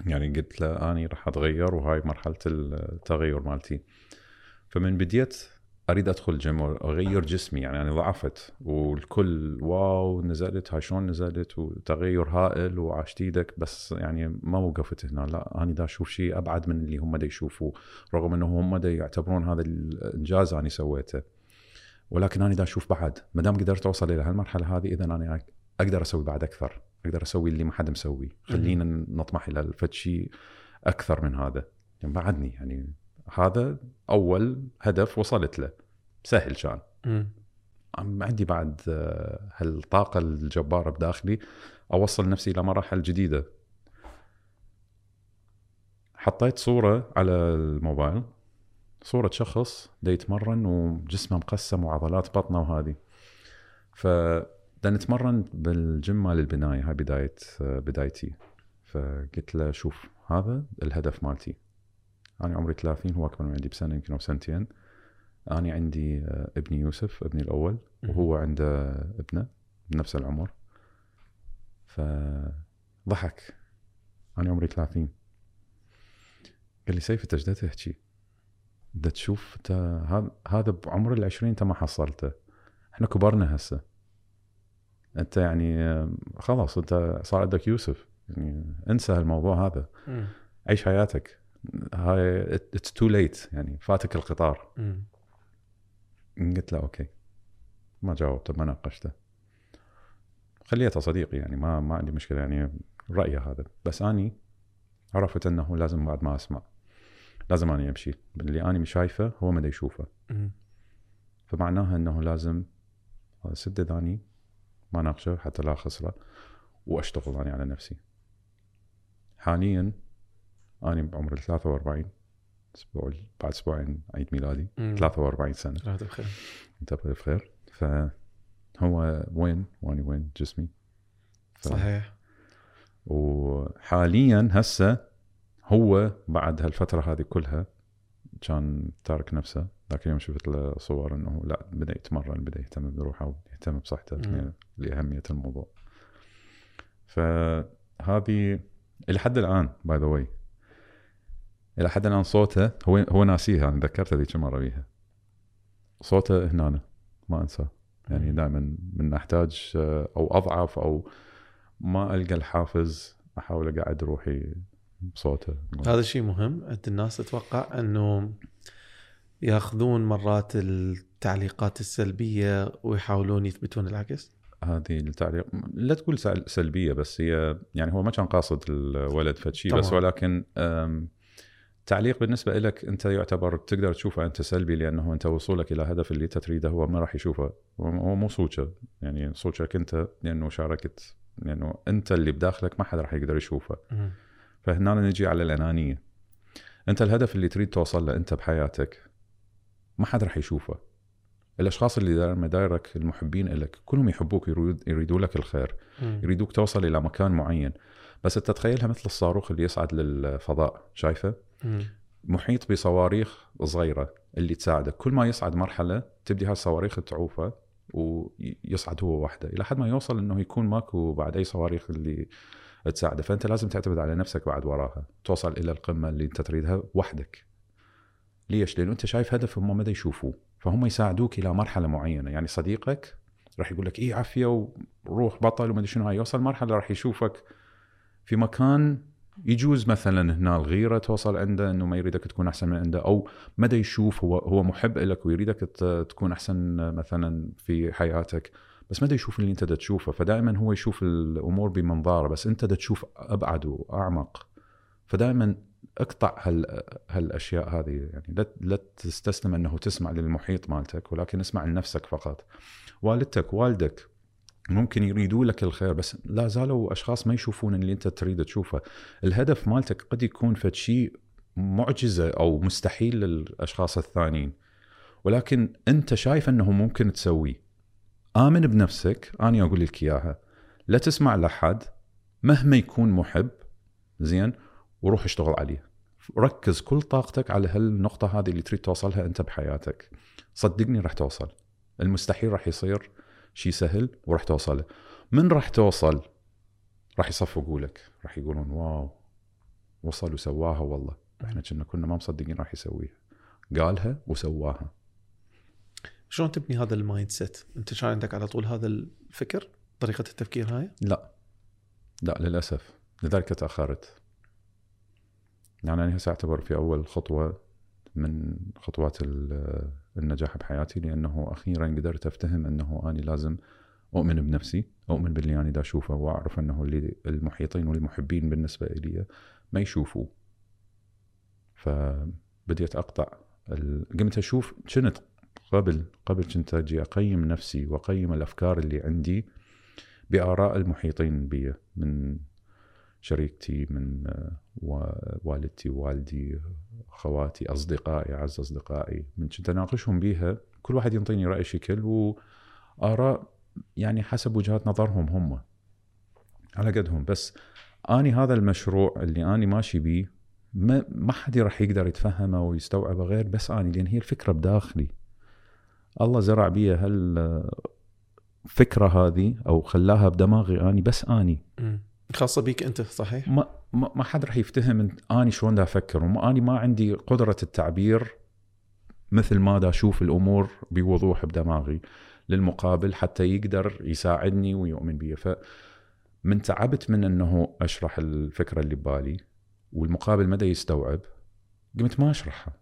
يعني قلت له أني راح أتغير وهاي مرحلة التغير مالتي. فمن بديت أريد أدخل جيم وأغير جسمي يعني أنا ضعفت والكل واو نزلت هاي شلون نزلت؟ وتغير هائل وعاشت إيدك بس يعني ما وقفت هنا. لا أنا دا أشوف شيء أبعد من اللي هم دا يشوفوا رغم إنه هم دا يعتبرون هذا الإنجاز أنا سويته. ولكن أنا دا أشوف بعد ما دام قدرت أوصل إلى هالمرحلة هذه اذا أنا أقدر أسوي بعد أكثر. أقدر أسوي اللي ما حد مسوي خلينا نطمح إلى شيء أكثر من هذا. يعني بعدني يعني هذا أول هدف وصلت له. سهل كان عندي بعد آه، هالطاقة الجبارة بداخلي أوصل نفسي إلى مراحل جديدة. حطيت صورة على الموبايل. صورة شخص دا يتمرن وجسمه مقسم وعضلات بطنه وهذه. ف دا نتمرن بالجيم مال البنايه هاي بداية بدايتي. فقلت له شوف هذا الهدف مالتي. أنا عمري 30 هو أكبر من عندي بسنة يمكن أو سنتين. أنا عندي آه، ابني يوسف ابني الأول وهو عنده ابنة بنفس العمر. فضحك أنا عمري 30 قال لي سيف أنت إيش تحكي؟ تشوف انت هذا هذا بعمر ال 20 انت ما حصلته. إحنا كبرنا هسه. أنت يعني خلاص أنت صار عندك يوسف. يعني انسى الموضوع هذا. مم. عيش حياتك. هاي it's too late يعني فاتك القطار. مم. قلت له أوكي. ما جاوبته ما ناقشته. خليته صديقي يعني ما ما عندي مشكلة يعني رأيه هذا. بس أني عرفت إنه لازم بعد ما أسمع. لازم أني أمشي. اللي أني شايفه هو ما يشوفه. فمعناها إنه لازم اسد اذاني ما ناقشه حتى لا خسره وأشتغل اني على نفسي. حاليا اني بعمر ال 43 أسبوع بعد أسبوعين عيد ميلادي مم. 43 سنة. الله بخير أنت بالف خير فهو وين؟ واني وين؟ جسمي. ف- صحيح. وحاليا هسه هو بعد هالفترة هذه كلها كان تارك نفسه ذاك اليوم شفت له صور إنه لا بدأ يتمرن بدأ يهتم بروحه ويهتم بصحته لأهمية الموضوع. فهذه إلى حد الآن by the way إلى حد الآن صوته هو هو ناسيها أنا ذكرته ذيك مرة بيها. صوته هنا ما أنساه. يعني. دائما من أحتاج آه، أو أضعف أو ما ألقى الحافز أحاول أقعد روحي بصوته. هذا شيء مهم. عند الناس أتوقع أنه يأخذون مرات التعليقات السلبية ويحاولون يثبتون العكس؟ هذه التعليق. لا تقول سل- سلبية بس هي يعني هو ما كان قاصد الولد فد شيء بس. ولكن تعليق بالنسبة لك أنت يعتبر تقدر تشوفه أنت سلبي لأنه أنت وصولك إلى هدف اللي أنت تريده هو ما راح يشوفه. هو مو صوتك يعني صوتك أنت لأنه شاركت لأنه أنت اللي بداخلك ما حد راح يقدر يشوفه. فهنا نجي على الأنانية. أنت الهدف اللي تريد توصل له أنت بحياتك ما حد راح يشوفه. الأشخاص اللي داير دايرك المحبين لك كلهم يحبوك يريد يريدوا لك الخير مم. يريدوك توصل إلى مكان معين. بس انت تتخيلها مثل الصاروخ اللي يصعد للفضاء شايفة؟ مم. محيط بصواريخ صغيرة اللي تساعدك. كل ما يصعد مرحلة تبدي هالصواريخ تعوفة ويصعد هو وحده إلى حد ما يوصل إنه يكون ماكو بعد أي صواريخ اللي تساعده. فأنت لازم تعتمد على نفسك بعد وراها توصل إلى القمة اللي أنت تريدها وحدك. ليش؟ لأنه أنت شايف هدف هم ما يشوفوه. فهم يساعدوك إلى مرحلة معينة. يعني صديقك راح يقول لك إيه عافية وروح بطل وما أدري شنو. هاي يوصل مرحلة راح يشوفك في مكان يجوز مثلا هنا الغيرة توصل عنده إنه ما يريدك تكون أحسن من عنده أو مدى يشوف هو هو محب لك ويريدك تكون أحسن مثلا في حياتك. بس مدى يشوف اللي أنت دا تشوفه. فدائما هو يشوف الأمور بمنظارة بس أنت دا تشوف أبعد وأعمق. فدائما اقطع هال هالأشياء هذه. يعني لا لا تستسلم أنه تسمع للمحيط مالتك ولكن اسمع لنفسك فقط. والدتك والدك ممكن يريدوا لك الخير بس لا زالوا أشخاص ما يشوفون اللي أنت تريد تشوفه. الهدف مالتك قد يكون فد شيء معجزة أو مستحيل للأشخاص الثانيين. ولكن أنت شايف أنه ممكن تسويه آمن بنفسك اني أقول لك إياها. لا تسمع لأحد مهما يكون محب زين؟ وروح اشتغل عليه. ركز كل طاقتك على هالنقطة هذه اللي تريد توصلها أنت بحياتك. صدقني راح توصل. المستحيل راح يصير شيء سهل وراح توصله من راح توصل؟ راح يصفقوا لك. راح يقولون واو وصل وسواها والله. إحنا كنا كنا ما مصدقين راح يسويها. قالها وسواها. شلون تبني هذا ال mindset؟ أنت كان عندك على طول هذا الفكر؟ طريقة التفكير هاي؟ لا. لا للأسف. لذلك تأخرت. يعني أنا هسه أعتبر في أول خطوة من خطوات ال- النجاح بحياتي لأنه أخيرا قدرت أفتهم أنه اني لازم أؤمن بنفسي أؤمن باللي أنا دا أشوفه وأعرف أنه اللي المحيطين والمحبين بالنسبة لي ما يشوفوا فبديت أقطع ال- قمت أشوف كنت قبل قبل كنت أجي أقيم نفسي وأقيم الأفكار اللي عندي بآراء المحيطين بي من شريكتي من آه، والدتي والدي خواتي أصدقائي اعز اصدقائي من كنت أناقشهم بيها كل واحد ينطيني رأي شكل وآراء يعني حسب وجهات نظرهم هم على قدهم. بس آني هذا المشروع اللي آني ماشي بيه ما ما حد راح يقدر يتفهمه ويستوعبه غير بس آني لأن هي الفكرة بداخلي. الله زرع بي هالفكرة هذه أو خلاها بدماغي آني بس آني. خاصة بيك أنت صحيح؟ ما ما حد راح يفتهم أني شلون دا أفكر وما أني ما عندي قدرة التعبير مثل ما دا أشوف الأمور بوضوح بدماغي للمقابل حتى يقدر يساعدني ويؤمن بي. ف من تعبت من إنه أشرح الفكرة اللي ببالي والمقابل مدى يستوعب قمت ما أشرحها.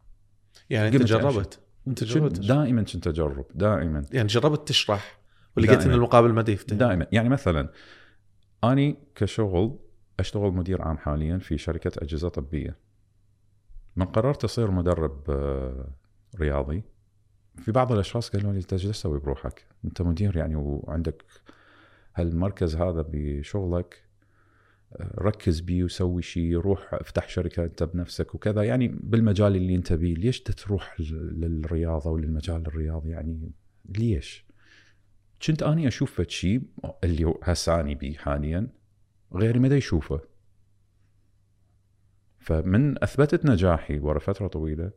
يعني أنت جربت؟ أنت جربت. دائما كنت أجرب دائما. يعني جربت تشرح ولقيت إن. المقابل ما يفتهم. دائما. يعني مثلا أني كشغل أشتغل مدير عام حاليا في شركة أجهزة طبية من قررت اصير مدرب آه، رياضي في بعض الأشخاص قالوا لي انت إيش تسوي بروحك؟ أنت مدير يعني وعندك هالمركز هذا بشغلك آه، ركز بيه وسوي شيء روح افتح شركة أنت بنفسك وكذا يعني بالمجال اللي أنت بيه ليش تروح لل- للرياضة وللمجال الرياضي يعني ليش؟ كنت آني أشوف فد شيء اللي هسه اني بيه حاليا غيري ما يشوفه. فمن أثبتت نجاحي ورا فترة طويلة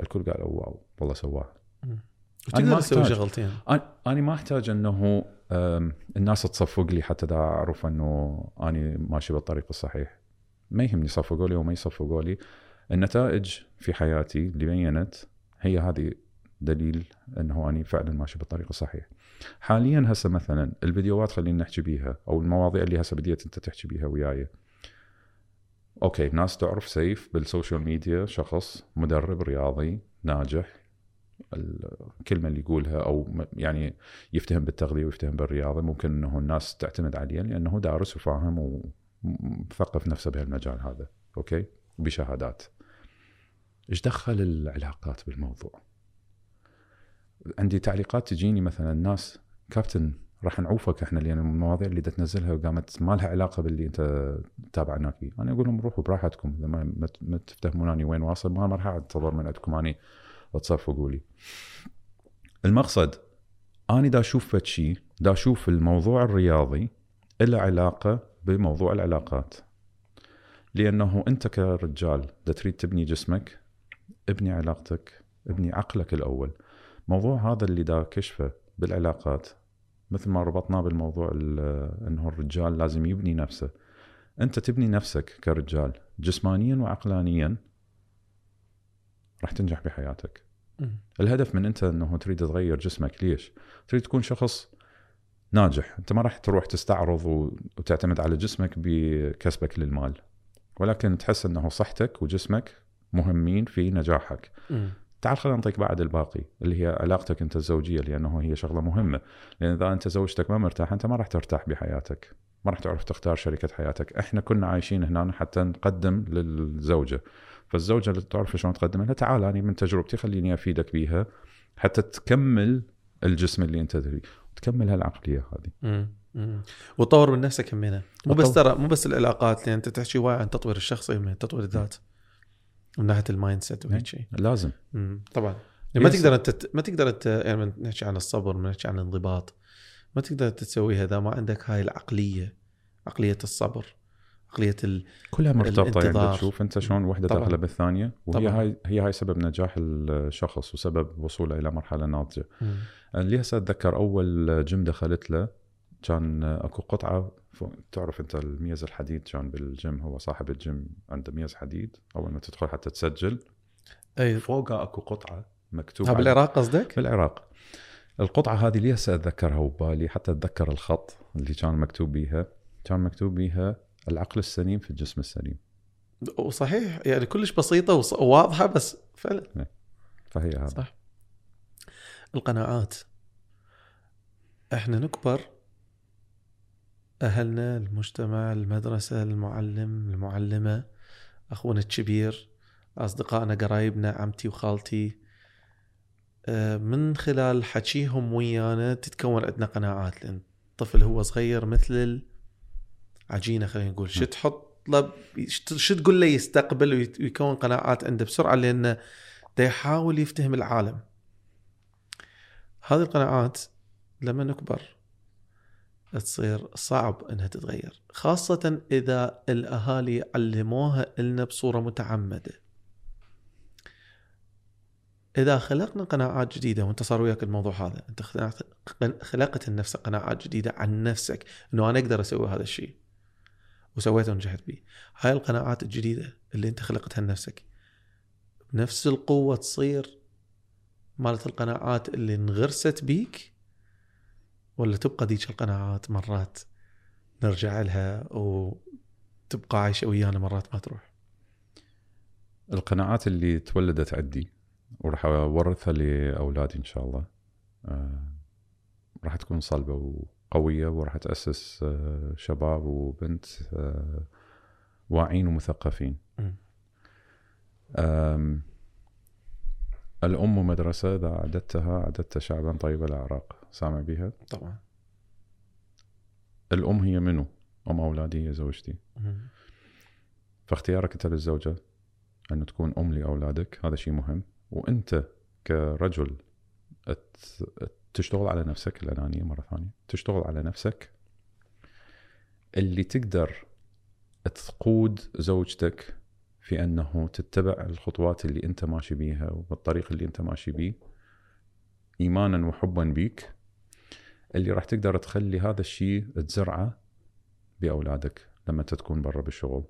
الكل قال واو والله سواها. أنا وتقدر ما أحتاج. شغلتين. أنا ما أحتاج إنه الناس تصفق لي حتى دا أعرف إنه أني ماشي بالطريق الصحيح. ما يهمني يصفقوا لي وما يصفقوا لي. النتائج في حياتي اللي بينت هي هذه دليل إنه أني فعلا ماشي بالطريق الصحيح. حاليا هسه مثلا الفيديوهات خلينا نحكي بيها أو المواضيع اللي هسه بديت أنت تحكي بيها وياي. أوكي ناس تعرف سيف بال social media شخص مدرب رياضي ناجح الكلمة اللي يقولها أو يعني يفتهم بالتغذية ويفتهم بالرياضة. ممكن إنه الناس تعتمد عليه لأنه دارس وفاهم ومثقف نفسه بهالمجال هذا. أوكي؟ بشهادات. إيش دخل العلاقات بالموضوع؟ عندي تعليقات تجيني مثلا الناس كابتن راح نعوفك إحنا لأن المواضيع اللي تنزلها وقامت ما لها علاقة باللي أنت تابعناك فيه، أنا أقول لهم روحوا براحتكم إذا ما, ما- ما تفتهموناني وين واصل ما راح أنتظر من عندكم أني تصفقوا لي. المقصد أني دا أشوف شيء دا أشوف الموضوع الرياضي له علاقة بموضوع العلاقات. لأنه أنت كرجال دا تريد تبني جسمك ابني علاقتك ابني عقلك الأول. موضوع هذا اللي دا كشفه بالعلاقات مثل ما ربطناه بالموضوع ال- إنه الرجال لازم يبني نفسه. أنت تبني نفسك كرجال جسمانيا وعقلانيا راح تنجح بحياتك. الهدف من أنت إنه تريد تغير جسمك ليش؟ تريد تكون شخص ناجح. أنت ما راح تروح تستعرض وتعتمد على جسمك بكسبك للمال. ولكن تحس إنه صحتك وجسمك مهمين في نجاحك. تعال خلينا نعطيك بعد الباقي اللي هي علاقتك أنت الزوجية لأنه هي شغلة مهمة. لأن إذا أنت زوجتك ما مرتاح أنت ما راح ترتاح بحياتك. ما راح تعرف تختار شريكة حياتك. إحنا كنا عايشين هنا حتى نقدم للزوجة. فالزوجة اللي تعرف شلون تقدم لها تعال أنا من تجربتي خليني أفيدك بيها حتى تكمل الجسم اللي أنت تبيه وتكمل هالعقلية هذه. وتطور من نفسك همينة مو بس. ترى مو بس العلاقات لأن أنت تحكي وايد عن تطوير الشخصي من تطوير الذات. من ناحية ال mindset وهيك شيء لازم مم. طبعا ما. تقدر انت ما تقدر انت يعني نحكي عن الصبر نحكي عن الانضباط ما تقدر انت تسويها إذا ما عندك هاي العقلية عقلية الصبر عقلية ال... كلها مرتبطة يعني. تشوف أنت شلون وحدة. داخله بالثانيه وهي طبعاً. هاي هي هاي سبب نجاح الشخص وسبب وصوله إلى مرحلة ناضجة اللي هسه أتذكر أول جيم دخلت له كان أكو قطعة تعرف انت الميز الحديد كان بالجيم هو صاحب الجيم عنده ميز حديد أول ما تدخل حتى تسجل. أي. فوقها أكو قطعة مكتوب ها عليها- بالعراق قصدك؟ بالعراق. القطعة هذه لي هسه أتذكرها وبالي؟ حتى أتذكر الخط اللي كان مكتوب بيها. كان مكتوب بيها العقل السليم في الجسم السليم. وصحيح يعني كلش بسيطة وواضحة بس فعلا. فهي هذا. صح. القناعات. إحنا نكبر أهلنا المجتمع المدرسة المعلم المعلمة أخونا الكبير أصدقائنا قرايبنا عمتي وخالتي. آه، من خلال حكيهم ويانا تتكون عندنا قناعات لأن الطفل هو صغير مثل العجينة خلينا نقول. شو تحط له شو تقول له يستقبل ويكون قناعات عنده بسرعة؟ لأنه دا يحاول يفتهم العالم. هذه القناعات لما نكبر تصير صعب إنها تتغير خاصة إذا الأهالي علموها لنا بصورة متعمدة. إذا خلقنا قناعات جديدة وأنت صار وياك الموضوع هذا أنت خلقت- لنفسك قناعات جديدة عن نفسك إنه أنا أقدر أسوي هذا الشيء وسويته ونجحت به هاي القناعات الجديدة اللي أنت خلقتها لنفسك بنفس القوة تصير مالت القناعات اللي انغرست بيك ولا تبقى ديك القناعات مرات نرجع لها وتبقى عايشة ويانا مرات ما تروح؟ القناعات اللي تولدت عندي وراح أورثها لأولادي إن شاء الله. آه، راح تكون صلبة وقوية وراح تأسس آه، شباب وبنت آه، واعين ومثقفين. الأم مدرسة إذا اعددتها اعددت شعبا طيب الاعراق سامع بها طبعا. الأم هي منو؟ أم أولادي هي زوجتي. فاختيارك أنت للزوجة انه تكون أم لأولادك هذا شيء مهم. وأنت كرجل تشتغل على نفسك الانانيه مرة ثانية تشتغل على نفسك. اللي تقدر تقود زوجتك في أنه تتبع الخطوات اللي أنت ماشي بيها والطريق اللي أنت ماشي بيه ايمانا وحبا بيك اللي راح تقدر تخلي هذا الشيء تزرعه بأولادك لما أنت تكون برا بالشغل.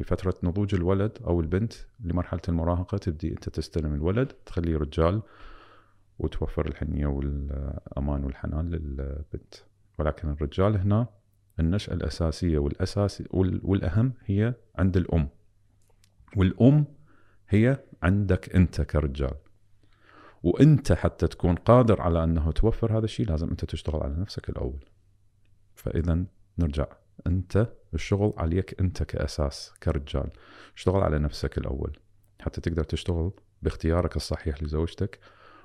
لفترة نضوج الولد أو البنت لمرحلة المراهقة تبدي أنت تستلم الولد تخليه رجال وتوفر الحنية والأمان والحنان للبنت. ولكن الرجال هنا النشأة الأساسية والأساس وال- والأهم هي عند الأم. والأم هي عندك أنت كرجال. وأنت حتى تكون قادر على أنه توفر هذا الشيء لازم أنت تشتغل على نفسك الأول. فإذا نرجع. أنت الشغل عليك أنت كأساس كرجال. اشتغل على نفسك الأول. حتى تقدر تشتغل باختيارك الصحيح لزوجتك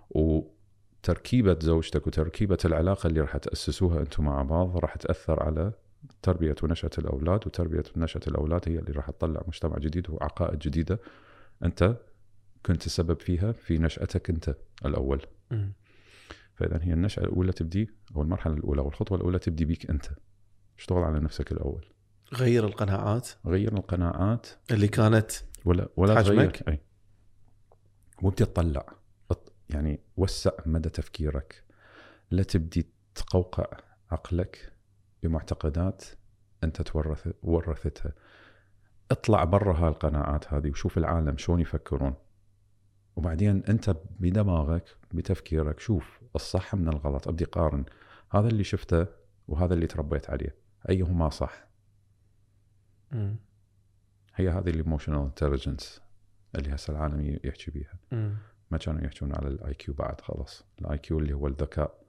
وتركيبة زوجتك وتركيبة العلاقة اللي راح تأسسوها أنتم مع بعض راح تأثر على تربية ونشأة الأولاد وتربية ونشأة الأولاد هي اللي راح تطلع مجتمع جديد وعقائد جديدة. أنت كنت السبب فيها في نشأتك أنت الأول. فإذا هي النشأة الأولى تبدي أو المرحلة الأولى والخطوة الأولى تبدي بيك أنت. اشتغل على نفسك الأول. غير القناعات؟ غير القناعات. اللي كانت ولا ولا؟ تغير أي. وابدي تطلع. يعني وسع مدى تفكيرك. لا تبدي تقوقع عقلك بمعتقدات أنت تورث ورثتها. اطلع برا هالقناعات هذه وشوف العالم شلون يفكرون. وبعدين أنت بدماغك بتفكيرك شوف الصح من الغلط أبدي قارن. هذا اللي شفته وهذا اللي تربيت عليه. أيهما صح؟ مم. هي هذه ال emotional intelligence اللي هسه العالم يحكي بيها. مم. ما كانوا يحكون على ال IQ بعد خلاص. ال IQ اللي هو الذكاء.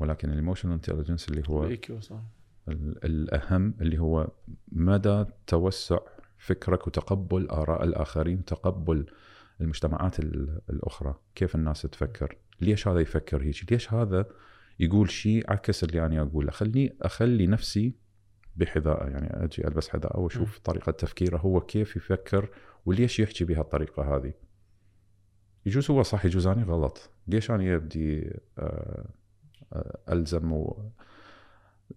ولكن ال emotional intelligence اللي هو ال EQ صح. ال- الأهم اللي هو مدى توسع فكرك وتقبل آراء الآخرين تقبل المجتمعات ال- الأخرى. كيف الناس تفكر؟ ليش هذا يفكر هيك؟ ليش هذا يقول شيء عكس اللي أنا أقوله؟ خلني أخلي نفسي بحذاءه يعني أجي ألبس حذاءه واشوف طريقة تفكيره هو كيف يفكر وليش يحكي بهالطريقه هذه. يجوز هو صح يجوز اني غلط. ليش أنا بدي آه، آه، ألزم و-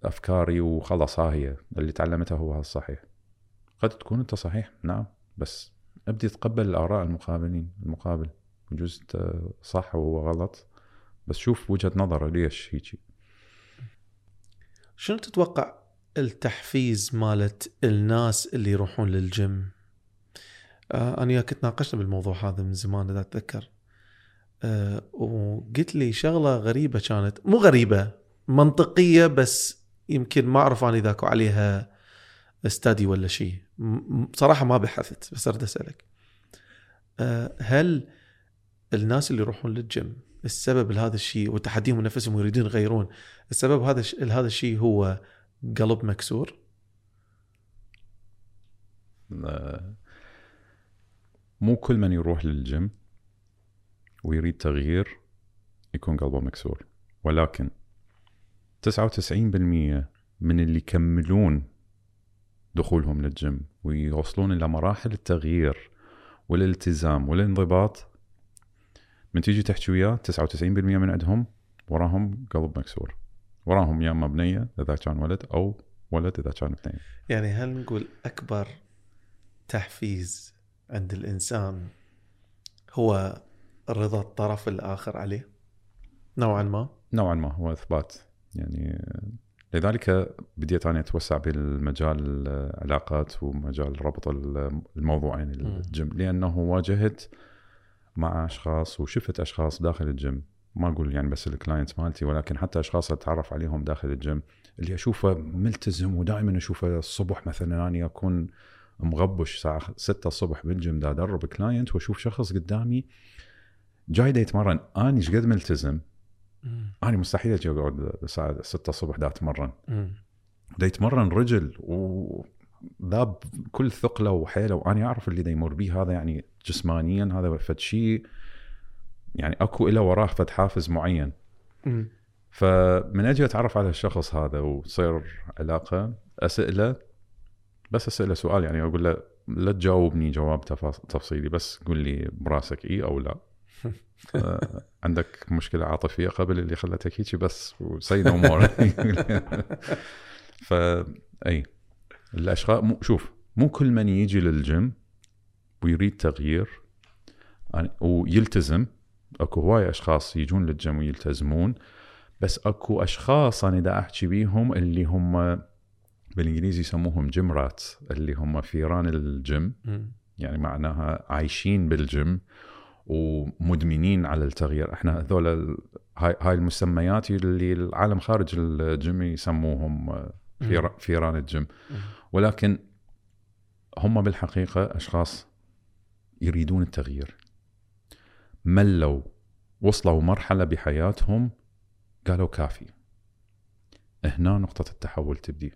أفكاري وخلاص ها هي. اللي تعلمتها هو الصحيح. قد تكون أنت صحيح نعم بس أبدي تقبل الآراء المقابلين المقابل. انت صح وهو غلط. بس شوف وجهة نظره ليش هيجي شنو تتوقع التحفيز مالت الناس اللي يروحون للجيم؟ آه أنا وياك تناقشنا بالموضوع هذا من زمان إذا أتذكر. آه وقلت لي شغلة غريبة كانت. مو غريبة منطقية بس يمكن ما أعرف أنا إذا عليها استادي ولا شيء. بصراحه ما بحثت بس أريد أسألك. آه هل الناس اللي يروحون للجيم السبب لهذا الشيء وتحديهم نفسهم ويريدون يغيرون السبب هذا لهذا الشيء هو قلب مكسور؟ آه، مو كل من يروح للجيم ويريد تغيير يكون قلبه مكسور ولكن 99% من اللي يكملون دخولهم للجيم ويوصلون إلى مراحل التغيير والالتزام والانضباط. من تيجي تحكي وياه 99% من عندهم وراهم قلب مكسور. وراهم يا اما بنيه إذا كان ولد أو ولد إذا كان بنيه يعني هل نقول أكبر تحفيز عند الإنسان هو رضا الطرف الآخر عليه؟ نوعا ما. نوعا ما هو إثبات. يعني لذلك بديت أنا أتوسع بالمجال العلاقات ومجال ربط الموضوعين الجيم لأنه واجهت مع أشخاص وشفت أشخاص داخل الجيم. ما أقول يعني بس ال clients مالتي ولكن حتى أشخاص أتعرف عليهم داخل الجيم. اللي أشوفه ملتزم ودائما أشوفه الصبح مثلا اني اكون مغبش الساعة 6 الصبح بالجيم دا أدرب client وأشوف شخص قدامي جاي دا يتمرن. اني إيش قد ملتزم؟ أنا مستحيل أجي أقعد الساعة 6 الصبح دا اتمرن دا يتمرن رجل و ذاب كل ثقلة وحيلة واني أعرف اللي دا يمر بيه هذا يعني جسمانيا هذا فد شيء يعني أكو له وراه فد حافز معين. فمن أجي أتعرف على الشخص هذا وتصير علاقة أسأله بس أسأله سؤال يعني أقول له لا تجاوبني جواب تفصيلي بس قول لي براسك إي أو لا. <laughs> عندك مشكلة عاطفية قبل اللي خلتك هيك بس you say no more ف هاي الأشخاص مو شوف مو كل من يجي للجيم ويريد تغيير يعني ويلتزم. أكو هواي أشخاص يجون للجيم ويلتزمون بس أكو أشخاص أنا دا أحكي بيهم اللي هم بالإنجليزي يسموهم gym rat اللي هم فيران الجيم. يعني معناها عايشين بالجيم. ومدمنين على التغيير. إحنا هذول هاي هاي المسميات اللي العالم خارج الجيم يسموهم فيران الجيم. ولكن هم بالحقيقة أشخاص يريدون التغيير. ملوا وصلوا مرحلة بحياتهم قالوا كافي. هنا نقطة التحول تبدي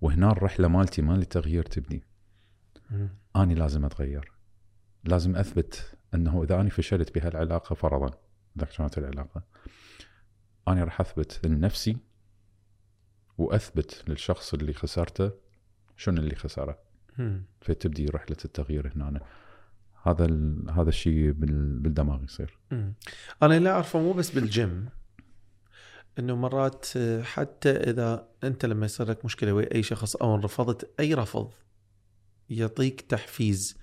وهنا الرحلة مالتي مال التغيير تبدي أنا لازم أتغير لازم أثبت أنه إذا أنا فشلت بهالعلاقة فرضا إذا كانت العلاقة أنا راح أثبت لنفسي وأثبت للشخص اللي خسرته شنو اللي خسره. فتبدي رحلة التغيير هنا. هذا هذا الشيء بالدماغ يصير. أنا اللي أعرفه مو بس بالجيم. إنه مرات حتى إذا أنت لما يصير لك مشكلة ويا اي شخص أو رفضت أي رفض يعطيك تحفيز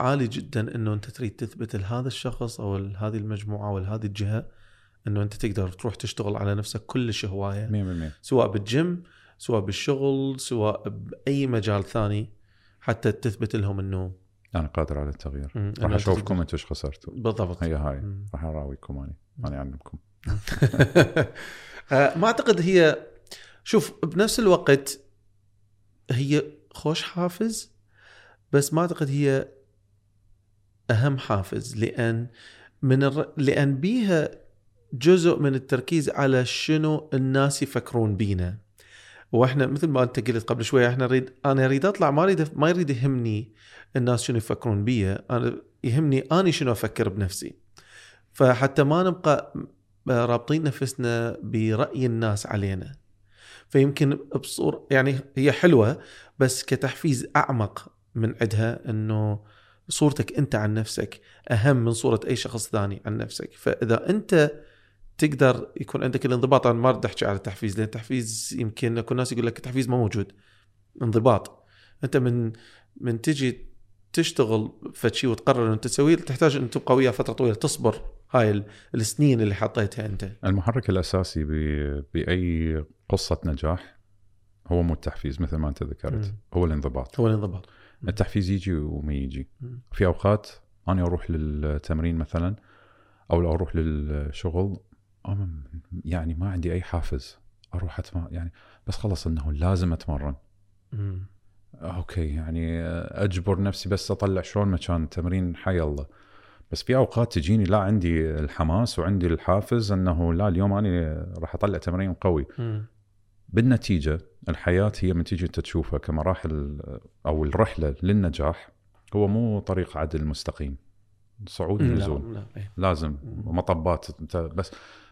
عالي جدا إنه أنت تريد تثبت لهذا الشخص أو هذه المجموعة أو هذه الجهة إنه أنت تقدر تروح تشتغل على نفسك كلش هواية. 100% سواء بالجيم سواء بالشغل سواء بأي مجال ثاني حتى تثبت لهم إنه أنا قادر على التغيير. راح أشوفكم أنتم إيش خسرتوا. بالضبط. هي هاي. راح أراويكم اني أنا أعلمكم. <laughs> ما أعتقد هي شوف بنفس الوقت هي خوش حافز بس ما أعتقد هي أهم حافز لأن من الر... لأن بيها جزء من التركيز على شنو الناس يفكرون بينا. وإحنا مثل ما أنت قلت قبل شوية إحنا نريد أنا اريد أطلع ما أريد ما يريد يهمني الناس شنو يفكرون بي أنا يهمني أني شنو أفكر بنفسي. فحتى ما نبقى رابطين نفسنا برأي الناس علينا. فيمكن بصور يعني هي حلوة بس كتحفيز أعمق من عندها إنه صورتك أنت عن نفسك أهم من صورة أي شخص ثاني عن نفسك. فإذا أنت تقدر يكون عندك الانضباط أنا ما بدي أحكي على التحفيز لأن التحفيز يمكن اكو ناس يقول لك التحفيز ما موجود. انضباط. أنت من من تجي تشتغل فشي وتقرر ان تسويه تحتاج ان تبقى وياه فترة طويلة تصبر. هاي السنين اللي حطيتها أنت. المحرك الأساسي ب- بأي قصة نجاح هو مو التحفيز مثل ما أنت ذكرت. مم. هو الانضباط. هو الانضباط. التحفيز يجي وما يجي. في أوقات أنا أروح للتمرين مثلا أو لو أروح للشغل يعني ما عندي أي حافز أروح اتمرن يعني بس خلص إنه لازم أتمرن مم. أوكي يعني أجبر نفسي بس أطلع شلون مكان التمرين حي الله بس في أوقات تجيني لا عندي الحماس وعندي الحافز إنه لا اليوم أنا راح أطلع تمرين قوي مم. بالنتيجة الحياة هي من تيجي انت تشوفها كمراحل أو الرحلة للنجاح هو مو طريق عدل مستقيم. صعود لا ونزول لا إيه. لازم مطبات انت بس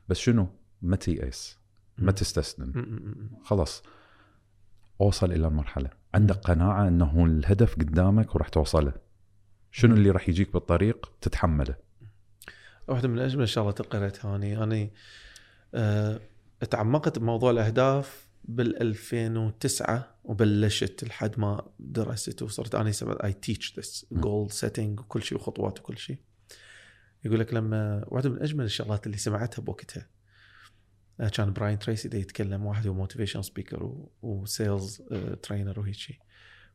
بس شنو؟ ما تيأس. ما. تستسلم. خلاص. أوصل إلى المرحلة. عندك قناعة إنه الهدف قدامك وراح توصله. شنو اللي راح يجيك بالطريق؟ تتحمله. واحدة من أجمل الشغلات اللي قريتها أنا. أنا آه، تعمقت بموضوع الأهداف بال 2009 وبلشت لحد ما درست وصرت أنا I teach this. Goal setting وكل شيء وخطوات وكل شيء يقول لك لما واحدة من أجمل الشغلات اللي سمعتها بوقتها آه، كان براين تريسي دا يتكلم واحد هو motivation speaker و sales trainer وهيك شيء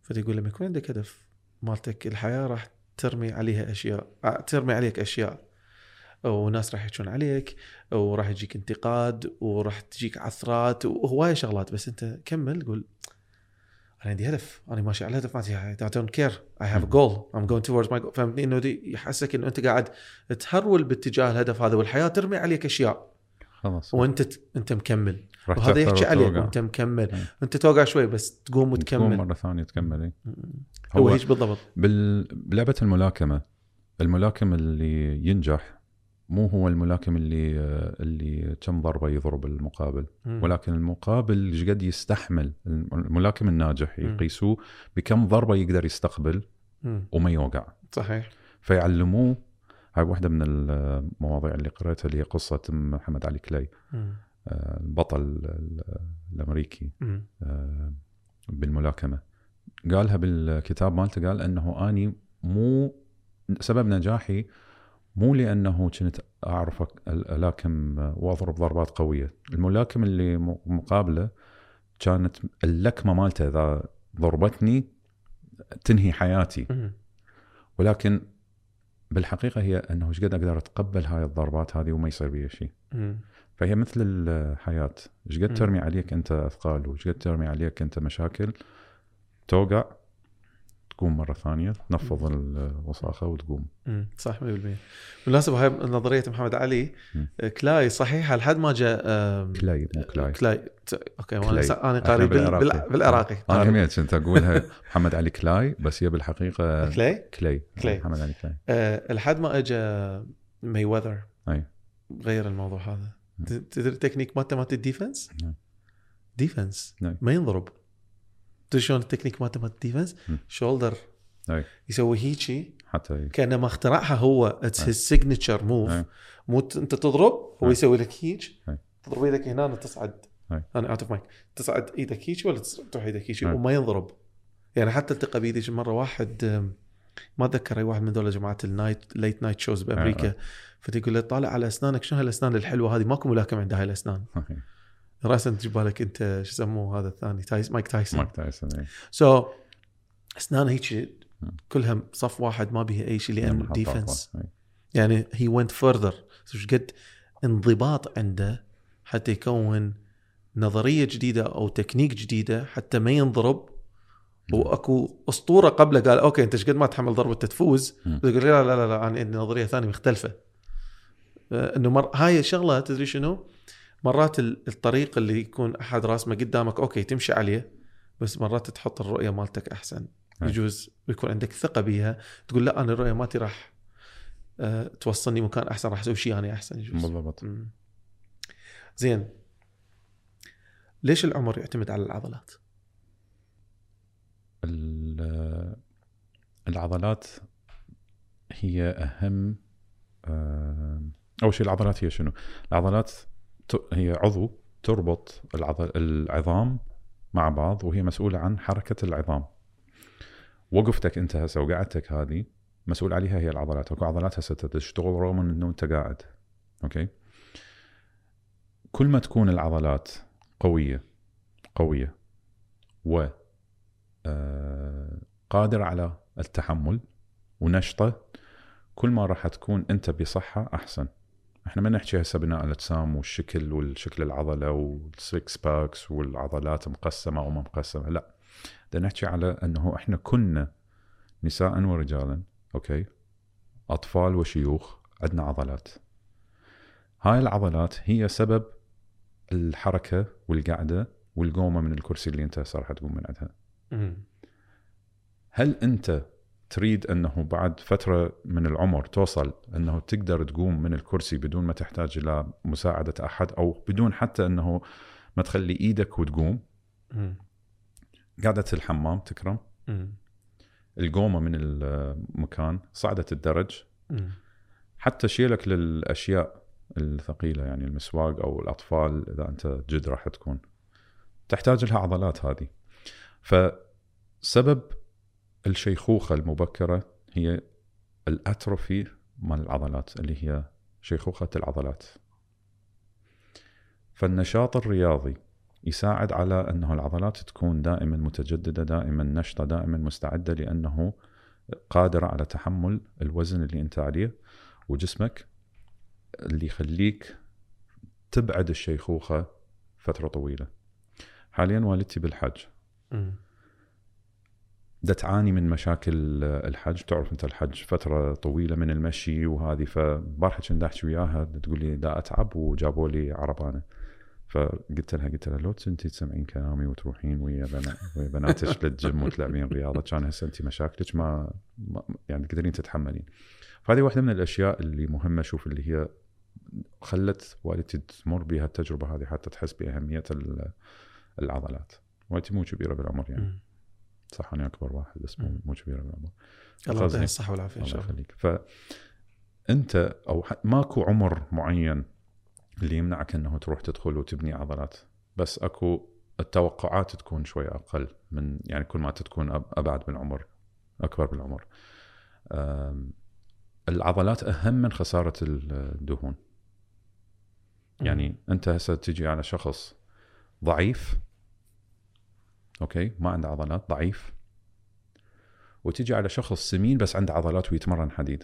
فيقول لما يكون عندك هدف مالتك الحياة راح ترمي عليها أشياء آه، ترمي عليك أشياء وناس راح يحجون عليك وراح يجيك انتقاد وراح تجيك عثرات وهواية شغلات. بس أنت كمل قول أنا عندي هدف أنا ماشي على الهدف مالتي. I don't care. I have a goal. I'm going towards my goal. فهمتني؟ إنه دي يحسك إنه أنت قاعد تهرول باتجاه الهدف هذا والحياة ترمي عليك أشياء. خلاص. وأنت أنت مكمل. وهذا يحكي عليك. وانت مكمل. مم. أنت توقع شوي بس تقوم تقوم وتكمل. مرة ثانية تكمل إيه. هو هو هيك بالضبط. بال... بلعبة الملاكمة. الملاكم اللي ينجح مو هو الملاكم اللي اللي كم ضربة يضرب المقابل مم. ولكن المقابل إيش قد يستحمل الملاكم الناجح. يقيسوه بكم ضربة يقدر يستقبل. وما يوقع صحيح فيعلموه هاي واحدة من المواضيع اللي قريتها اللي هي قصة محمد علي كلاي. آه، البطل ال- الأمريكي. آه، بالملاكمة قالها بالكتاب مالته قال إنه أني مو سبب نجاحي مو لأنه كنت أعرف الاكم وأضرب ضربات قوية الملاكم اللي مقابله كانت اللكمة مالته إذا ضربتني تنهي حياتي. ولكن بالحقيقة هي أنه إيش قد أقدر أتقبل هاي الضربات هذه وما يصير بي شيء. فهي مثل الحياة إيش قد. ترمي عليك أنت أثقال وإيش قد ترمي عليك أنت مشاكل توقع تقوم مرة ثانية تنفض الوساخة وتقوم. صح 100% بالمناسبة هاي نظرية محمد علي مم. آه، كلاي صحيحه لحد ما جاء كلاي مو كلاي كلاي ت- أوكي كلاي. أنا قاري بال- بالعراقي. بال- بالعراقي أنا قاري. هميت كنت اقولها <laughs> محمد علي كلاي بس هي بالحقيقة كلاي كلاي كلاي. محمد علي كلاي آه، لحد ما اجى مايويذر أي غير الموضوع هذا. ت- تدري التكنيك مالته مالت ال defense نعم. defense نعم. ما ينضرب شلون التكنيك مالته مالت ال defense. shoulder أي. يسوي هيجي حتى كانه ما اخترعها هو it's أي. his signature move أي. مو انت تضرب هو أي. يسوي لك هيج أي. تضرب إيدك هنا تصعد أي. أنا out of مايك تصعد إيدك هيك ولا تروح إيدك هيك أي. وما ينضرب يعني حتى التقى بيدي مرة واحد ما أتذكر أي واحد من دول جماعة النايت ليت نايت شوز بأمريكا فتقول له طالع على أسنانك شنو هالأسنان الحلوة هذه ماكو ملاكم عند هاي الاسنان راسا تجيب بالك أنت شو يسموه هذا الثاني تايس مايك تايسون مايك تايسون إي. سو اسنانه هيك كلها صف واحد ما بيها أي شيء لأن. ديفنس. يعني هي ونت فurther إيش قد انضباط عنده حتى يكون نظرية جديدة أو تكنيك جديدة حتى ما ينضرب وأكو أسطورة قبله قال أوكي أنت إيش قد ما تحمل ضربة تفوز. يقول لا لا لا لا أنا عندي نظرية ثانية مختلفة آه، إنه مر... هاي الشغلة تدري شنو؟ مرات ال- الطريق اللي يكون أحد راسمه قدامك أوكي تمشي عليه بس مرات تحط الرؤية مالتك أحسن أي. يجوز يكون عندك ثقة بيها تقول لا أنا الرؤية مالتي راح آه، توصلني مكان أحسن راح أسوي شيء أنا أحسن يجوز بالضبط. زين ليش العمر يعتمد على العضلات؟ ال- العضلات هي أهم آه، أول شيء العضلات هي شنو؟ العضلات هي عضو تربط العظام مع بعض وهي مسؤولة عن حركة العظام. وقفتك انت هسه وقعدتك هذه مسؤول عليها هي العضلات، اكو عضلات هسه تشتغل رغم إنه أنت قاعد. أوكي؟ كل ما تكون العضلات قوية قوية و آه، قادرة على التحمل ونشطة كل ما راح تكون أنت بصحة أحسن إحنا ما نحكي هسه بناء الأجسام والشكل والشكل العضلة وال six packs والعضلات مقسمة أو ما مقسمة لا. بدنا نحكي على إنه إحنا كنا نساء ورجالا أوكي؟ أطفال وشيوخ عندنا عضلات. هاي العضلات هي سبب الحركة والقعدة والقومة من الكرسي اللي أنت هسه راح تقوم من عندها. هل أنت تريد أنه بعد فترة من العمر توصل أنه تقدر تقوم من الكرسي بدون ما تحتاج إلى مساعدة أحد أو بدون حتى أنه ما تخلي إيدك وتقوم مم. قعدة الحمام تكرم. القومة من المكان صعدة الدرج. حتى شيلك للأشياء الثقيلة يعني المسواق أو الأطفال إذا أنت جد راح تكون تحتاج لها عضلات هذه فسبب الشيخوخة المبكرة هي الأتروفي مال العضلات اللي هي شيخوخة العضلات فالنشاط الرياضي يساعد على أنه العضلات تكون دائما متجددة دائما نشطة دائما مستعدة لأنه قادرة على تحمل الوزن اللي أنت عليه وجسمك اللي يخليك تبعد الشيخوخة فترة طويلة. حاليا والدتي بالحج. دا تعاني من مشاكل الحج تعرف انت الحج فترة طويلة من المشي وهذه فبارحة كنت أحكي وياها تقول لي دا أتعب. وجابوا لي عربانة. فقلت لها قلت لها لو انت تسمعين كلامي وتروحين ويا بنا ويا بناتك للجيم وتلعبين رياضة كان هسه انت مشاكلك ما, ما يعني تقدرين تتحملين. فهذه واحدة من الأشياء اللي مهمة أشوف اللي هي خلت والدتي تمر بها التجربة هذه حتى تحس بأهمية ال- العضلات. والدتي مو كبيرة بالعمر يعني. صح أنا أكبر واحد بس مو. مو كبيره بالعمر الله يعطيها الصحة والعافية إن شاء الله. يخليك. فأنت أو ماكو عمر معين اللي يمنعك إنه تروح تدخل وتبني عضلات بس أكو التوقعات تكون شوي أقل من يعني كل ما تكون أبعد بالعمر أكبر بالعمر. العضلات أهم من خسارة الدهون. يعني أنت هسه تجي على شخص ضعيف أوكي ما عنده عضلات ضعيف وتجي على شخص سمين بس عنده عضلات ويتمرن حديد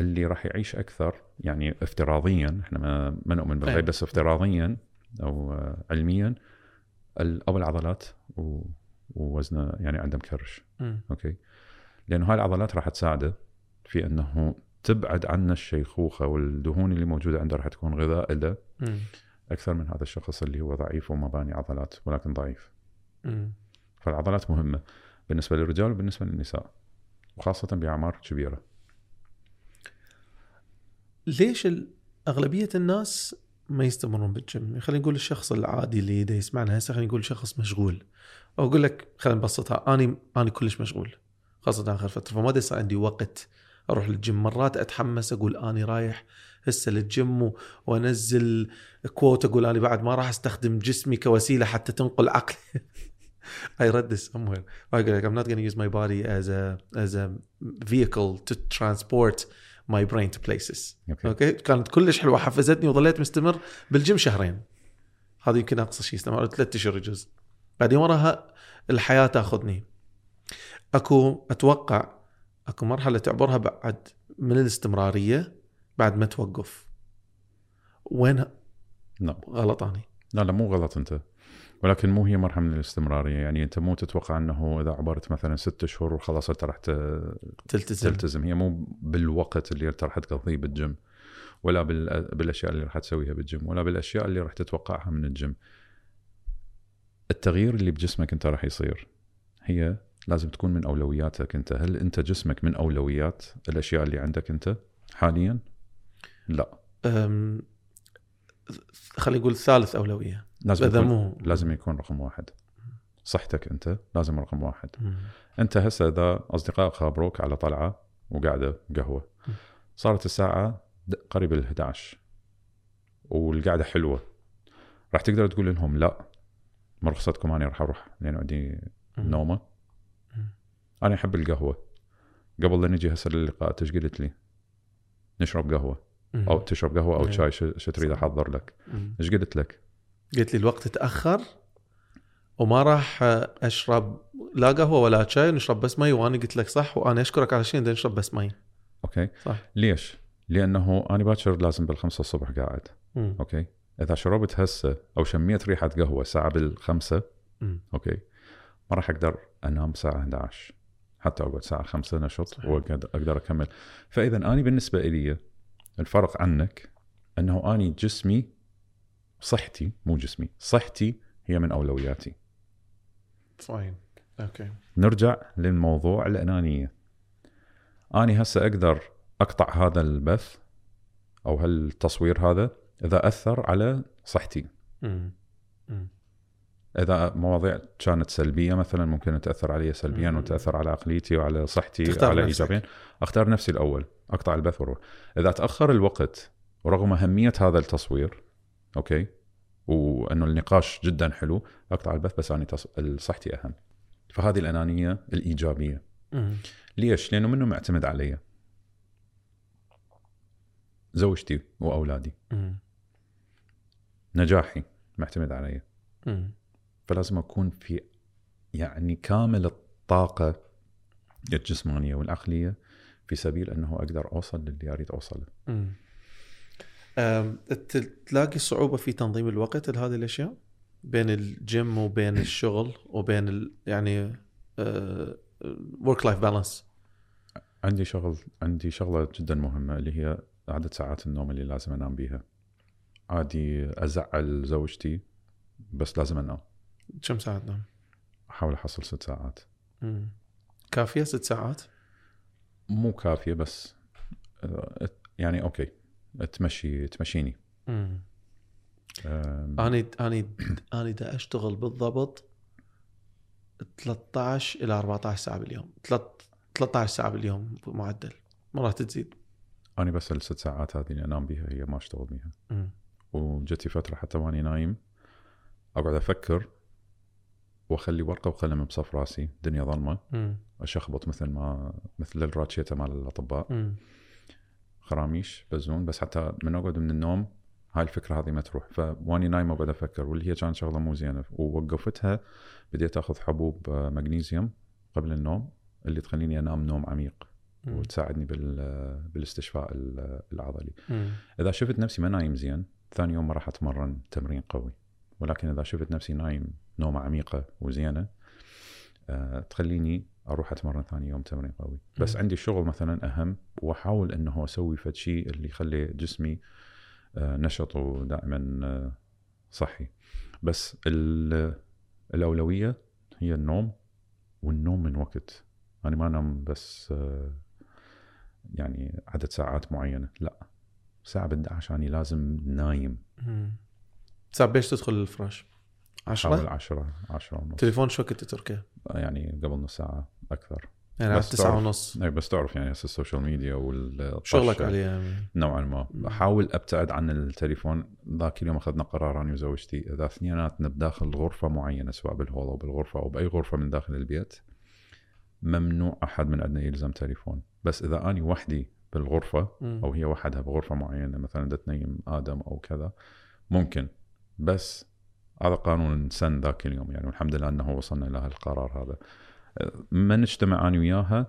اللي راح يعيش أكثر يعني افتراضيا إحنا ما, ما نؤمن بالغيب أيوة. بس افتراضيا أو علميا أو العضلات و- ووزنه يعني عنده مكرش مم. أوكي لأنه هاي العضلات راح تساعده في إنه تبعد عنا الشيخوخة والدهون اللي موجودة عنده راح تكون غذاء له. أكثر من هذا الشخص اللي هو ضعيف وما باني عضلات ولكن ضعيف. مم. فالعضلات مهمة بالنسبة للرجال وبالنسبة للنساء وخاصة بأعمار كبيرة. ليش أغلبية الناس ما يستمرون بالجيم؟ خلينا نقول الشخص العادي اللي دا يسمعنا هسه خلينا نقول شخص مشغول. أو أقول لك خلينا نبسطها اني أني كلش مشغول خاصة آخر فترة. فما يصير عندي وقت أروح للجيم مرات أتحمس أقول أني رايح هسه للجيم وانزل quote أقول اني بعد ما راح أستخدم جسمي كوسيلة حتى تنقل عقلي. <laughs> I read this somewhere. Like, I'm not going to use my body as a as a vehicle to transport my brain to places. okay okay كانت كلش حلوة. حفزتني وظليت مستمر بالجيم شهرين. هذا يمكن أقصى شيء استمر. ثلاث أشهر يجوز بعدين وراها الحياة تأخذني. أكو أتوقع أكو مرحلة تعبرها بعد من الاستمرارية. بعد ما توقف. وين لا. غلط اني لا لا مو غلط أنت. ولكن مو هي مرحلة من الاستمرارية. يعني أنت مو تتوقع أنه إذا عبرت مثلا ست شهور وخلاص أنت راح تلتزم. تلتزم. هي مو بالوقت اللي أنت راح تقضيه بالجيم ولا بال- بالأشياء اللي راح تسويها بالجيم ولا بالأشياء اللي راح تتوقعها من الجيم. التغيير اللي بجسمك أنت راح يصير هي لازم تكون من أولوياتك أنت. هل أنت جسمك من أولويات الأشياء اللي عندك أنت حاليا؟ لا خلينا نقول ثالث أولوية لازم إذا يكون مو لازم يكون رقم واحد صحتك أنت لازم رقم واحد مم. أنت هسه إذا أصدقائك خابروك على طلعة وقاعدة قهوة صارت الساعة قريب ال 11 والقعدة حلوة راح تقدر تقول لهم لا ما رخصتكم أنا راح أروح لأن عندي. نومة. أنا أحب القهوة قبل لا نجي هسه للقاء إيش قلت لي؟ نشرب قهوة. أو تشرب قهوة أو إيه. شاي شو شو تريد. احضر لك؟ إيش قلت لك؟ قلت لي الوقت تأخر وما راح أشرب لا قهوة ولا شاي نشرب بس مي وأنا قلت لك صح وأنا أشكرك على شيء نشرب بس مي okay صح ليش؟ لأنه أنا باكر لازم بالخمسة الصبح قاعد مم. okay إذا شربت هسه أو شميت ريحة قهوة الساعة بالخمسة مم. okay ما راح أقدر أنام الساعة 11 حتى أقعد الساعة 5 نشط. واقدر أقدر أكمل فإذا اني بالنسبة لي الفرق عنك أنه أني جسمي صحتي مو جسمي صحتي هي من أولوياتي. fine okay نرجع للموضوع الأنانية. أني هسه أقدر أقطع هذا البث أو هالتصوير هذا إذا أثر على صحتي. مم. مم. إذا مواضيع كانت سلبية مثلا ممكن تأثر علي سلبيا مم. وتأثر على عقليتي وعلى صحتي تختار على نفسك. ايجابيا أختار نفسي الأول أقطع البث وأروح إذا تأخر الوقت ورغم أهمية هذا التصوير أوكي وأنه النقاش جدا حلو أقطع البث بس أنا تص... صحتي أهم فهذه الأنانية الإيجابية مم. ليش؟ لأنه منه معتمد علي زوجتي وأولادي مم. نجاحي معتمد علي مم. فلازم أكون في يعني كامل الطاقة الجسمانية والعقلية في سبيل أنه أقدر أوصل للي أريد أوصله. تلاقي صعوبة في تنظيم الوقت لهذه الأشياء بين الجيم وبين <coughs> الشغل وبين ال... يعني work life balance عندي شغل عندي شغلة جدا مهمة اللي هي عدد ساعات النوم اللي لازم أنام بيها. عادي أزعل زوجتي بس لازم أنام. كم ساعه تنام؟ احاول أحصل ست ساعات. مم. كافية ست ساعات؟ مو كافية بس آه، يعني أوكي تمشي تمشيني. مم. أني أني <clears throat> أني دا أشتغل بالضبط 13 إلى 14 ساعة باليوم تلت- 13 ساعة باليوم معدل مرات تزيد أنا بس الست ساعات هذه اللي أنام بيها هي ما أشتغل بيها. وجتي فترة حتى وأني نايم أقعد أفكر واخلي ورقة وقلم بصف راسي الدنيا ظلمة. أشخبط مثل ما مثل الراتشيتا مال الأطباء. خراميش بزون بس حتى من أقعد من النوم هاي الفكرة هذه ما تروح فواني نايم اقعد أفكر واللي هي كانت شغلة مو زينة ووقفتها بديت آخذ حبوب آه، مغنيسيوم قبل النوم اللي تخليني أنام نوم عميق. وتساعدني بال بالاستشفاء ال- العضلي. إذا شفت نفسي ما نايم زين ثاني يوم ما راح أتمرن تمرين قوي ولكن إذا شفت نفسي نايم نومه عميقة وزينة أه تخليني أروح أتمرن ثاني يوم تمرين قوي بس. عندي الشغل مثلا أهم وأحاول إنه أسوي فد شيء اللي يخلي جسمي أه نشط ودائما أه صحي بس ال- الأولوية هي النوم والنوم من وقت أنا ما أنام بس يعني عدد ساعات معينة لا الساعة 11 أنا لازم نايم مم. ساعة بيش تدخل الفراش؟ حوالي 10 10 10 ونص. تليفون شو وقت تتركه؟ يعني قبل نص ساعة أكثر. يعني بس 9 تعرف- ونص. أي بس تعرف يعني هسه ال social media والطشة شغلك عليه نوعا ما. بحاول أبتعد عن التليفون. ذاك اليوم أخذنا قرار أنا وزوجتي اذا اثنيناتنا بداخل غرفة معينة سواء بالهول أو بالغرفة أو بأي غرفة من داخل البيت ممنوع أحد من عندنا يلزم تليفون. بس إذا أني وحدي بالغرفة. أو هي وحدها بغرفة معينة مثلا بدها تنيم آدم أو كذا ممكن. بس هذا قانون سن ذاك اليوم يعني والحمد لله أنه وصلنا إلى هالقرار هذا. ما نجتمع أنا وياها؟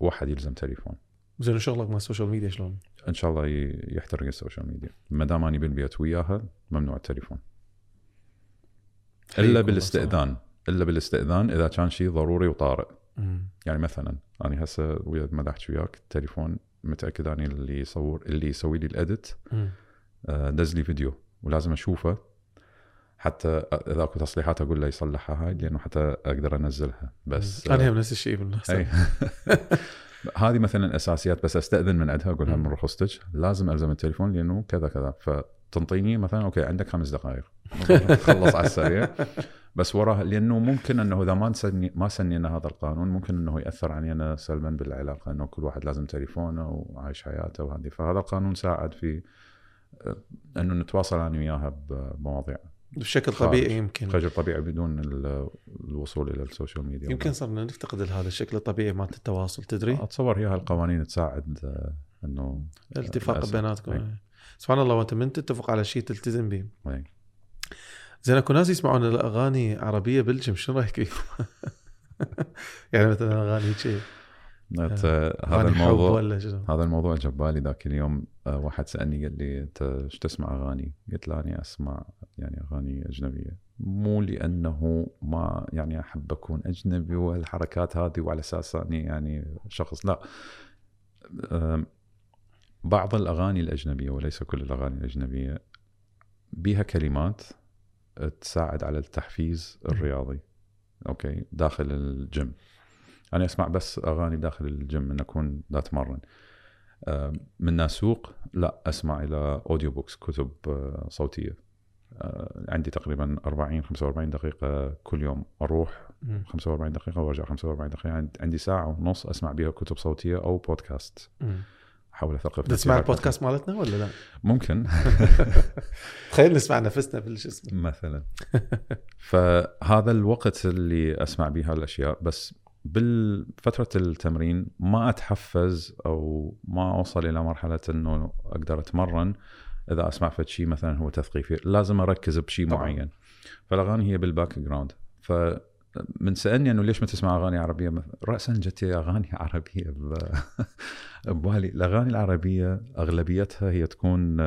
واحد يلزم تليفون. زين شغلك مع ال social media شلون؟ إن شاء الله يحترق ال social media. ما دام اني بالبيت وياها ممنوع التليفون. إلا بالاستئذان. إلا بالاستئذان إذا كان شيء ضروري وطارئ. مم. يعني مثلا أنا هسه ويا ما احكي وياك التليفون متأكد اني اللي يصور اللي يسوي لي ال edit. آه، دز لي فيديو ولازم أشوفه. حتى اذا اكو تصليحات أقول له يصلحها هاي لأنه حتى أقدر أنزلها. بس أنا هم نفس الشيء بالنص أي. <laughs> هذه مثلا أساسيات بس أستأذن من عندها أقول لها. من رخصتك لازم ألزم التليفون لأنه كذا كذا. فتنطيني مثلا okay عندك خمس دقائق. خلص على السريع. بس وراها لأنه ممكن أنه إذا ما نسني ما سنينا هذا القانون ممكن أنه يأثر علينا سلبا بالعلاقة إنه كل واحد لازم تليفونه وعايش حياته وهذه. فهذا القانون ساعد في آه، أنه نتواصل أنا وياها بمواضيع. بشكل. طبيعي يمكن خجل طبيعي بدون ال- الوصول إلى ال social media يمكن صرنا نفتقد هذا الشكل الطبيعي مالت التواصل تدري أتصور هي هالقوانين تساعد آه، إنه الاتفاق. بيناتكم. سبحان الله وأنت من تتفق على شيء تلتزم به. زين أكو ناس يسمعون الأغاني عربية بالجيم شنو رأيك؟ <laughs> يعني مثلا أغاني شيء هذا اغاني حب الموضوع ولا شنو؟ هذا الموضوع جبالي ذاك اليوم. آه، واحد سألني قال لي أنت إيش تسمع أغاني؟ قلت له اني أسمع يعني أغاني أجنبية. مو لأنه ما يعني أحب أكون أجنبي والحركات هذه وعلى أساس أني يعني شخص لا. بعض الأغاني الأجنبية وليس كل الأغاني الأجنبية بيها كلمات تساعد على التحفيز الرياضي okay داخل الجيم أنا أسمع بس أغاني داخل الجيم من أكون لا اتمرن آه، من اسوق لا أسمع إلى audio books كتب آه، صوتية. آه، عندي تقريبا 40 45 دقيقة كل يوم. أروح مم. 45 دقيقة وأرجع 45 دقيقة. عند- عندي ساعة ونص أسمع بها كتب صوتية أو بودكاست. احاول أثقف تسمع البودكاست مالتنا ولا لا؟ ممكن. <laughs> تخيل نسمع نفسنا بالش اسمه. مثلا. <laughs> فهذا الوقت اللي أسمع به هالأشياء بس بالفترة التمرين ما أتحفز أو ما أوصل إلى مرحلة إنه أقدر أتمرن. إذا أسمع فد شيء مثلا هو تثقيفي لازم أركز بشيء. معين. فالأغاني هي بال background ف من سألني أنه ليش ما تسمع أغاني عربية؟ راسا جت أغاني <laughs> عربية ببالي. الأغاني العربية أغلبيتها هي تكون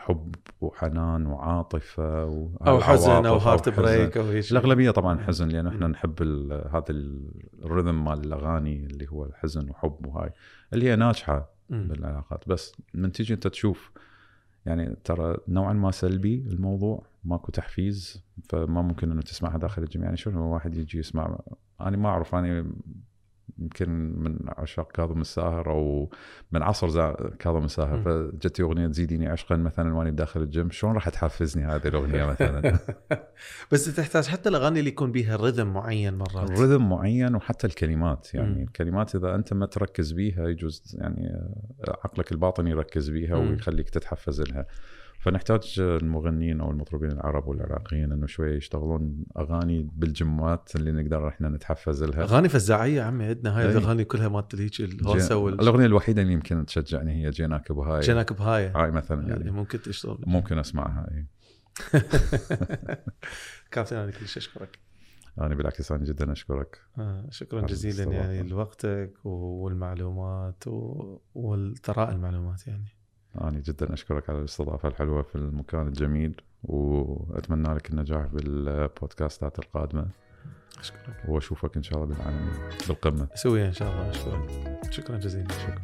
حب وحنان وعاطفة و- أو حزن أو heartbreak أو هيك شيء. الأغلبية طبعا حزن لأن إحنا. نحب ال- هذا ال- ال rhythm مال الأغاني اللي هو الحزن وحب وهاي اللي هي ناجحة. بالعلاقات بس من تيجي أنت تشوف يعني ترى نوعا ما سلبي الموضوع ماكو تحفيز فما ممكن إنه تسمعها داخل الجيم يعني شنو واحد يجي يسمع أنا ما أعرف أنا يمكن من عشاق كاظم الساهر أو من عصر كاظم الساهر. فجتني أغنية تزيديني عشقا مثلا وأنا بداخل الجيم شلون راح تحفزني هذه الأغنية مثلا <laughs> بس تحتاج حتى الأغاني اللي يكون بيها رذم معين مرات الرذم معين وحتى الكلمات يعني مم. الكلمات إذا أنت ما تركز بيها يجوز يعني عقلك الباطني يركز بيها مم. ويخليك تتحفز لها فنحتاج المغنيين أو المطربين العرب والعراقيين إنه شوية يشتغلون أغاني بالجمات اللي نقدر إحنا نتحفز لها. أغاني فزاعية عمي عندنا هاي. الأغاني كلها مالت هيك الهوسه وال الأغنية الوحيدة اللي يمكن تشجعني هي جيناك بهاي جناك بهاي هاي مثلا يعني. ممكن تشتغل. ممكن أسمعها إي. <laughs> كابتن أنا كلش أشكرك. أنا بالعكس أنا جدا أشكرك. آه، شكرا جزيلا. يعني لوقتك والمعلومات و... والثراء المعلومات يعني. أنا جدا أشكرك على الاستضافة الحلوة في المكان الجميل وأتمنى لك النجاح بالبودكاستات القادمة. أشكرك. وأشوفك إن شاء الله بالعالمين. بالقمة. سويها إن شاء الله. أشكرك. شكرا جزيلا. شكرا.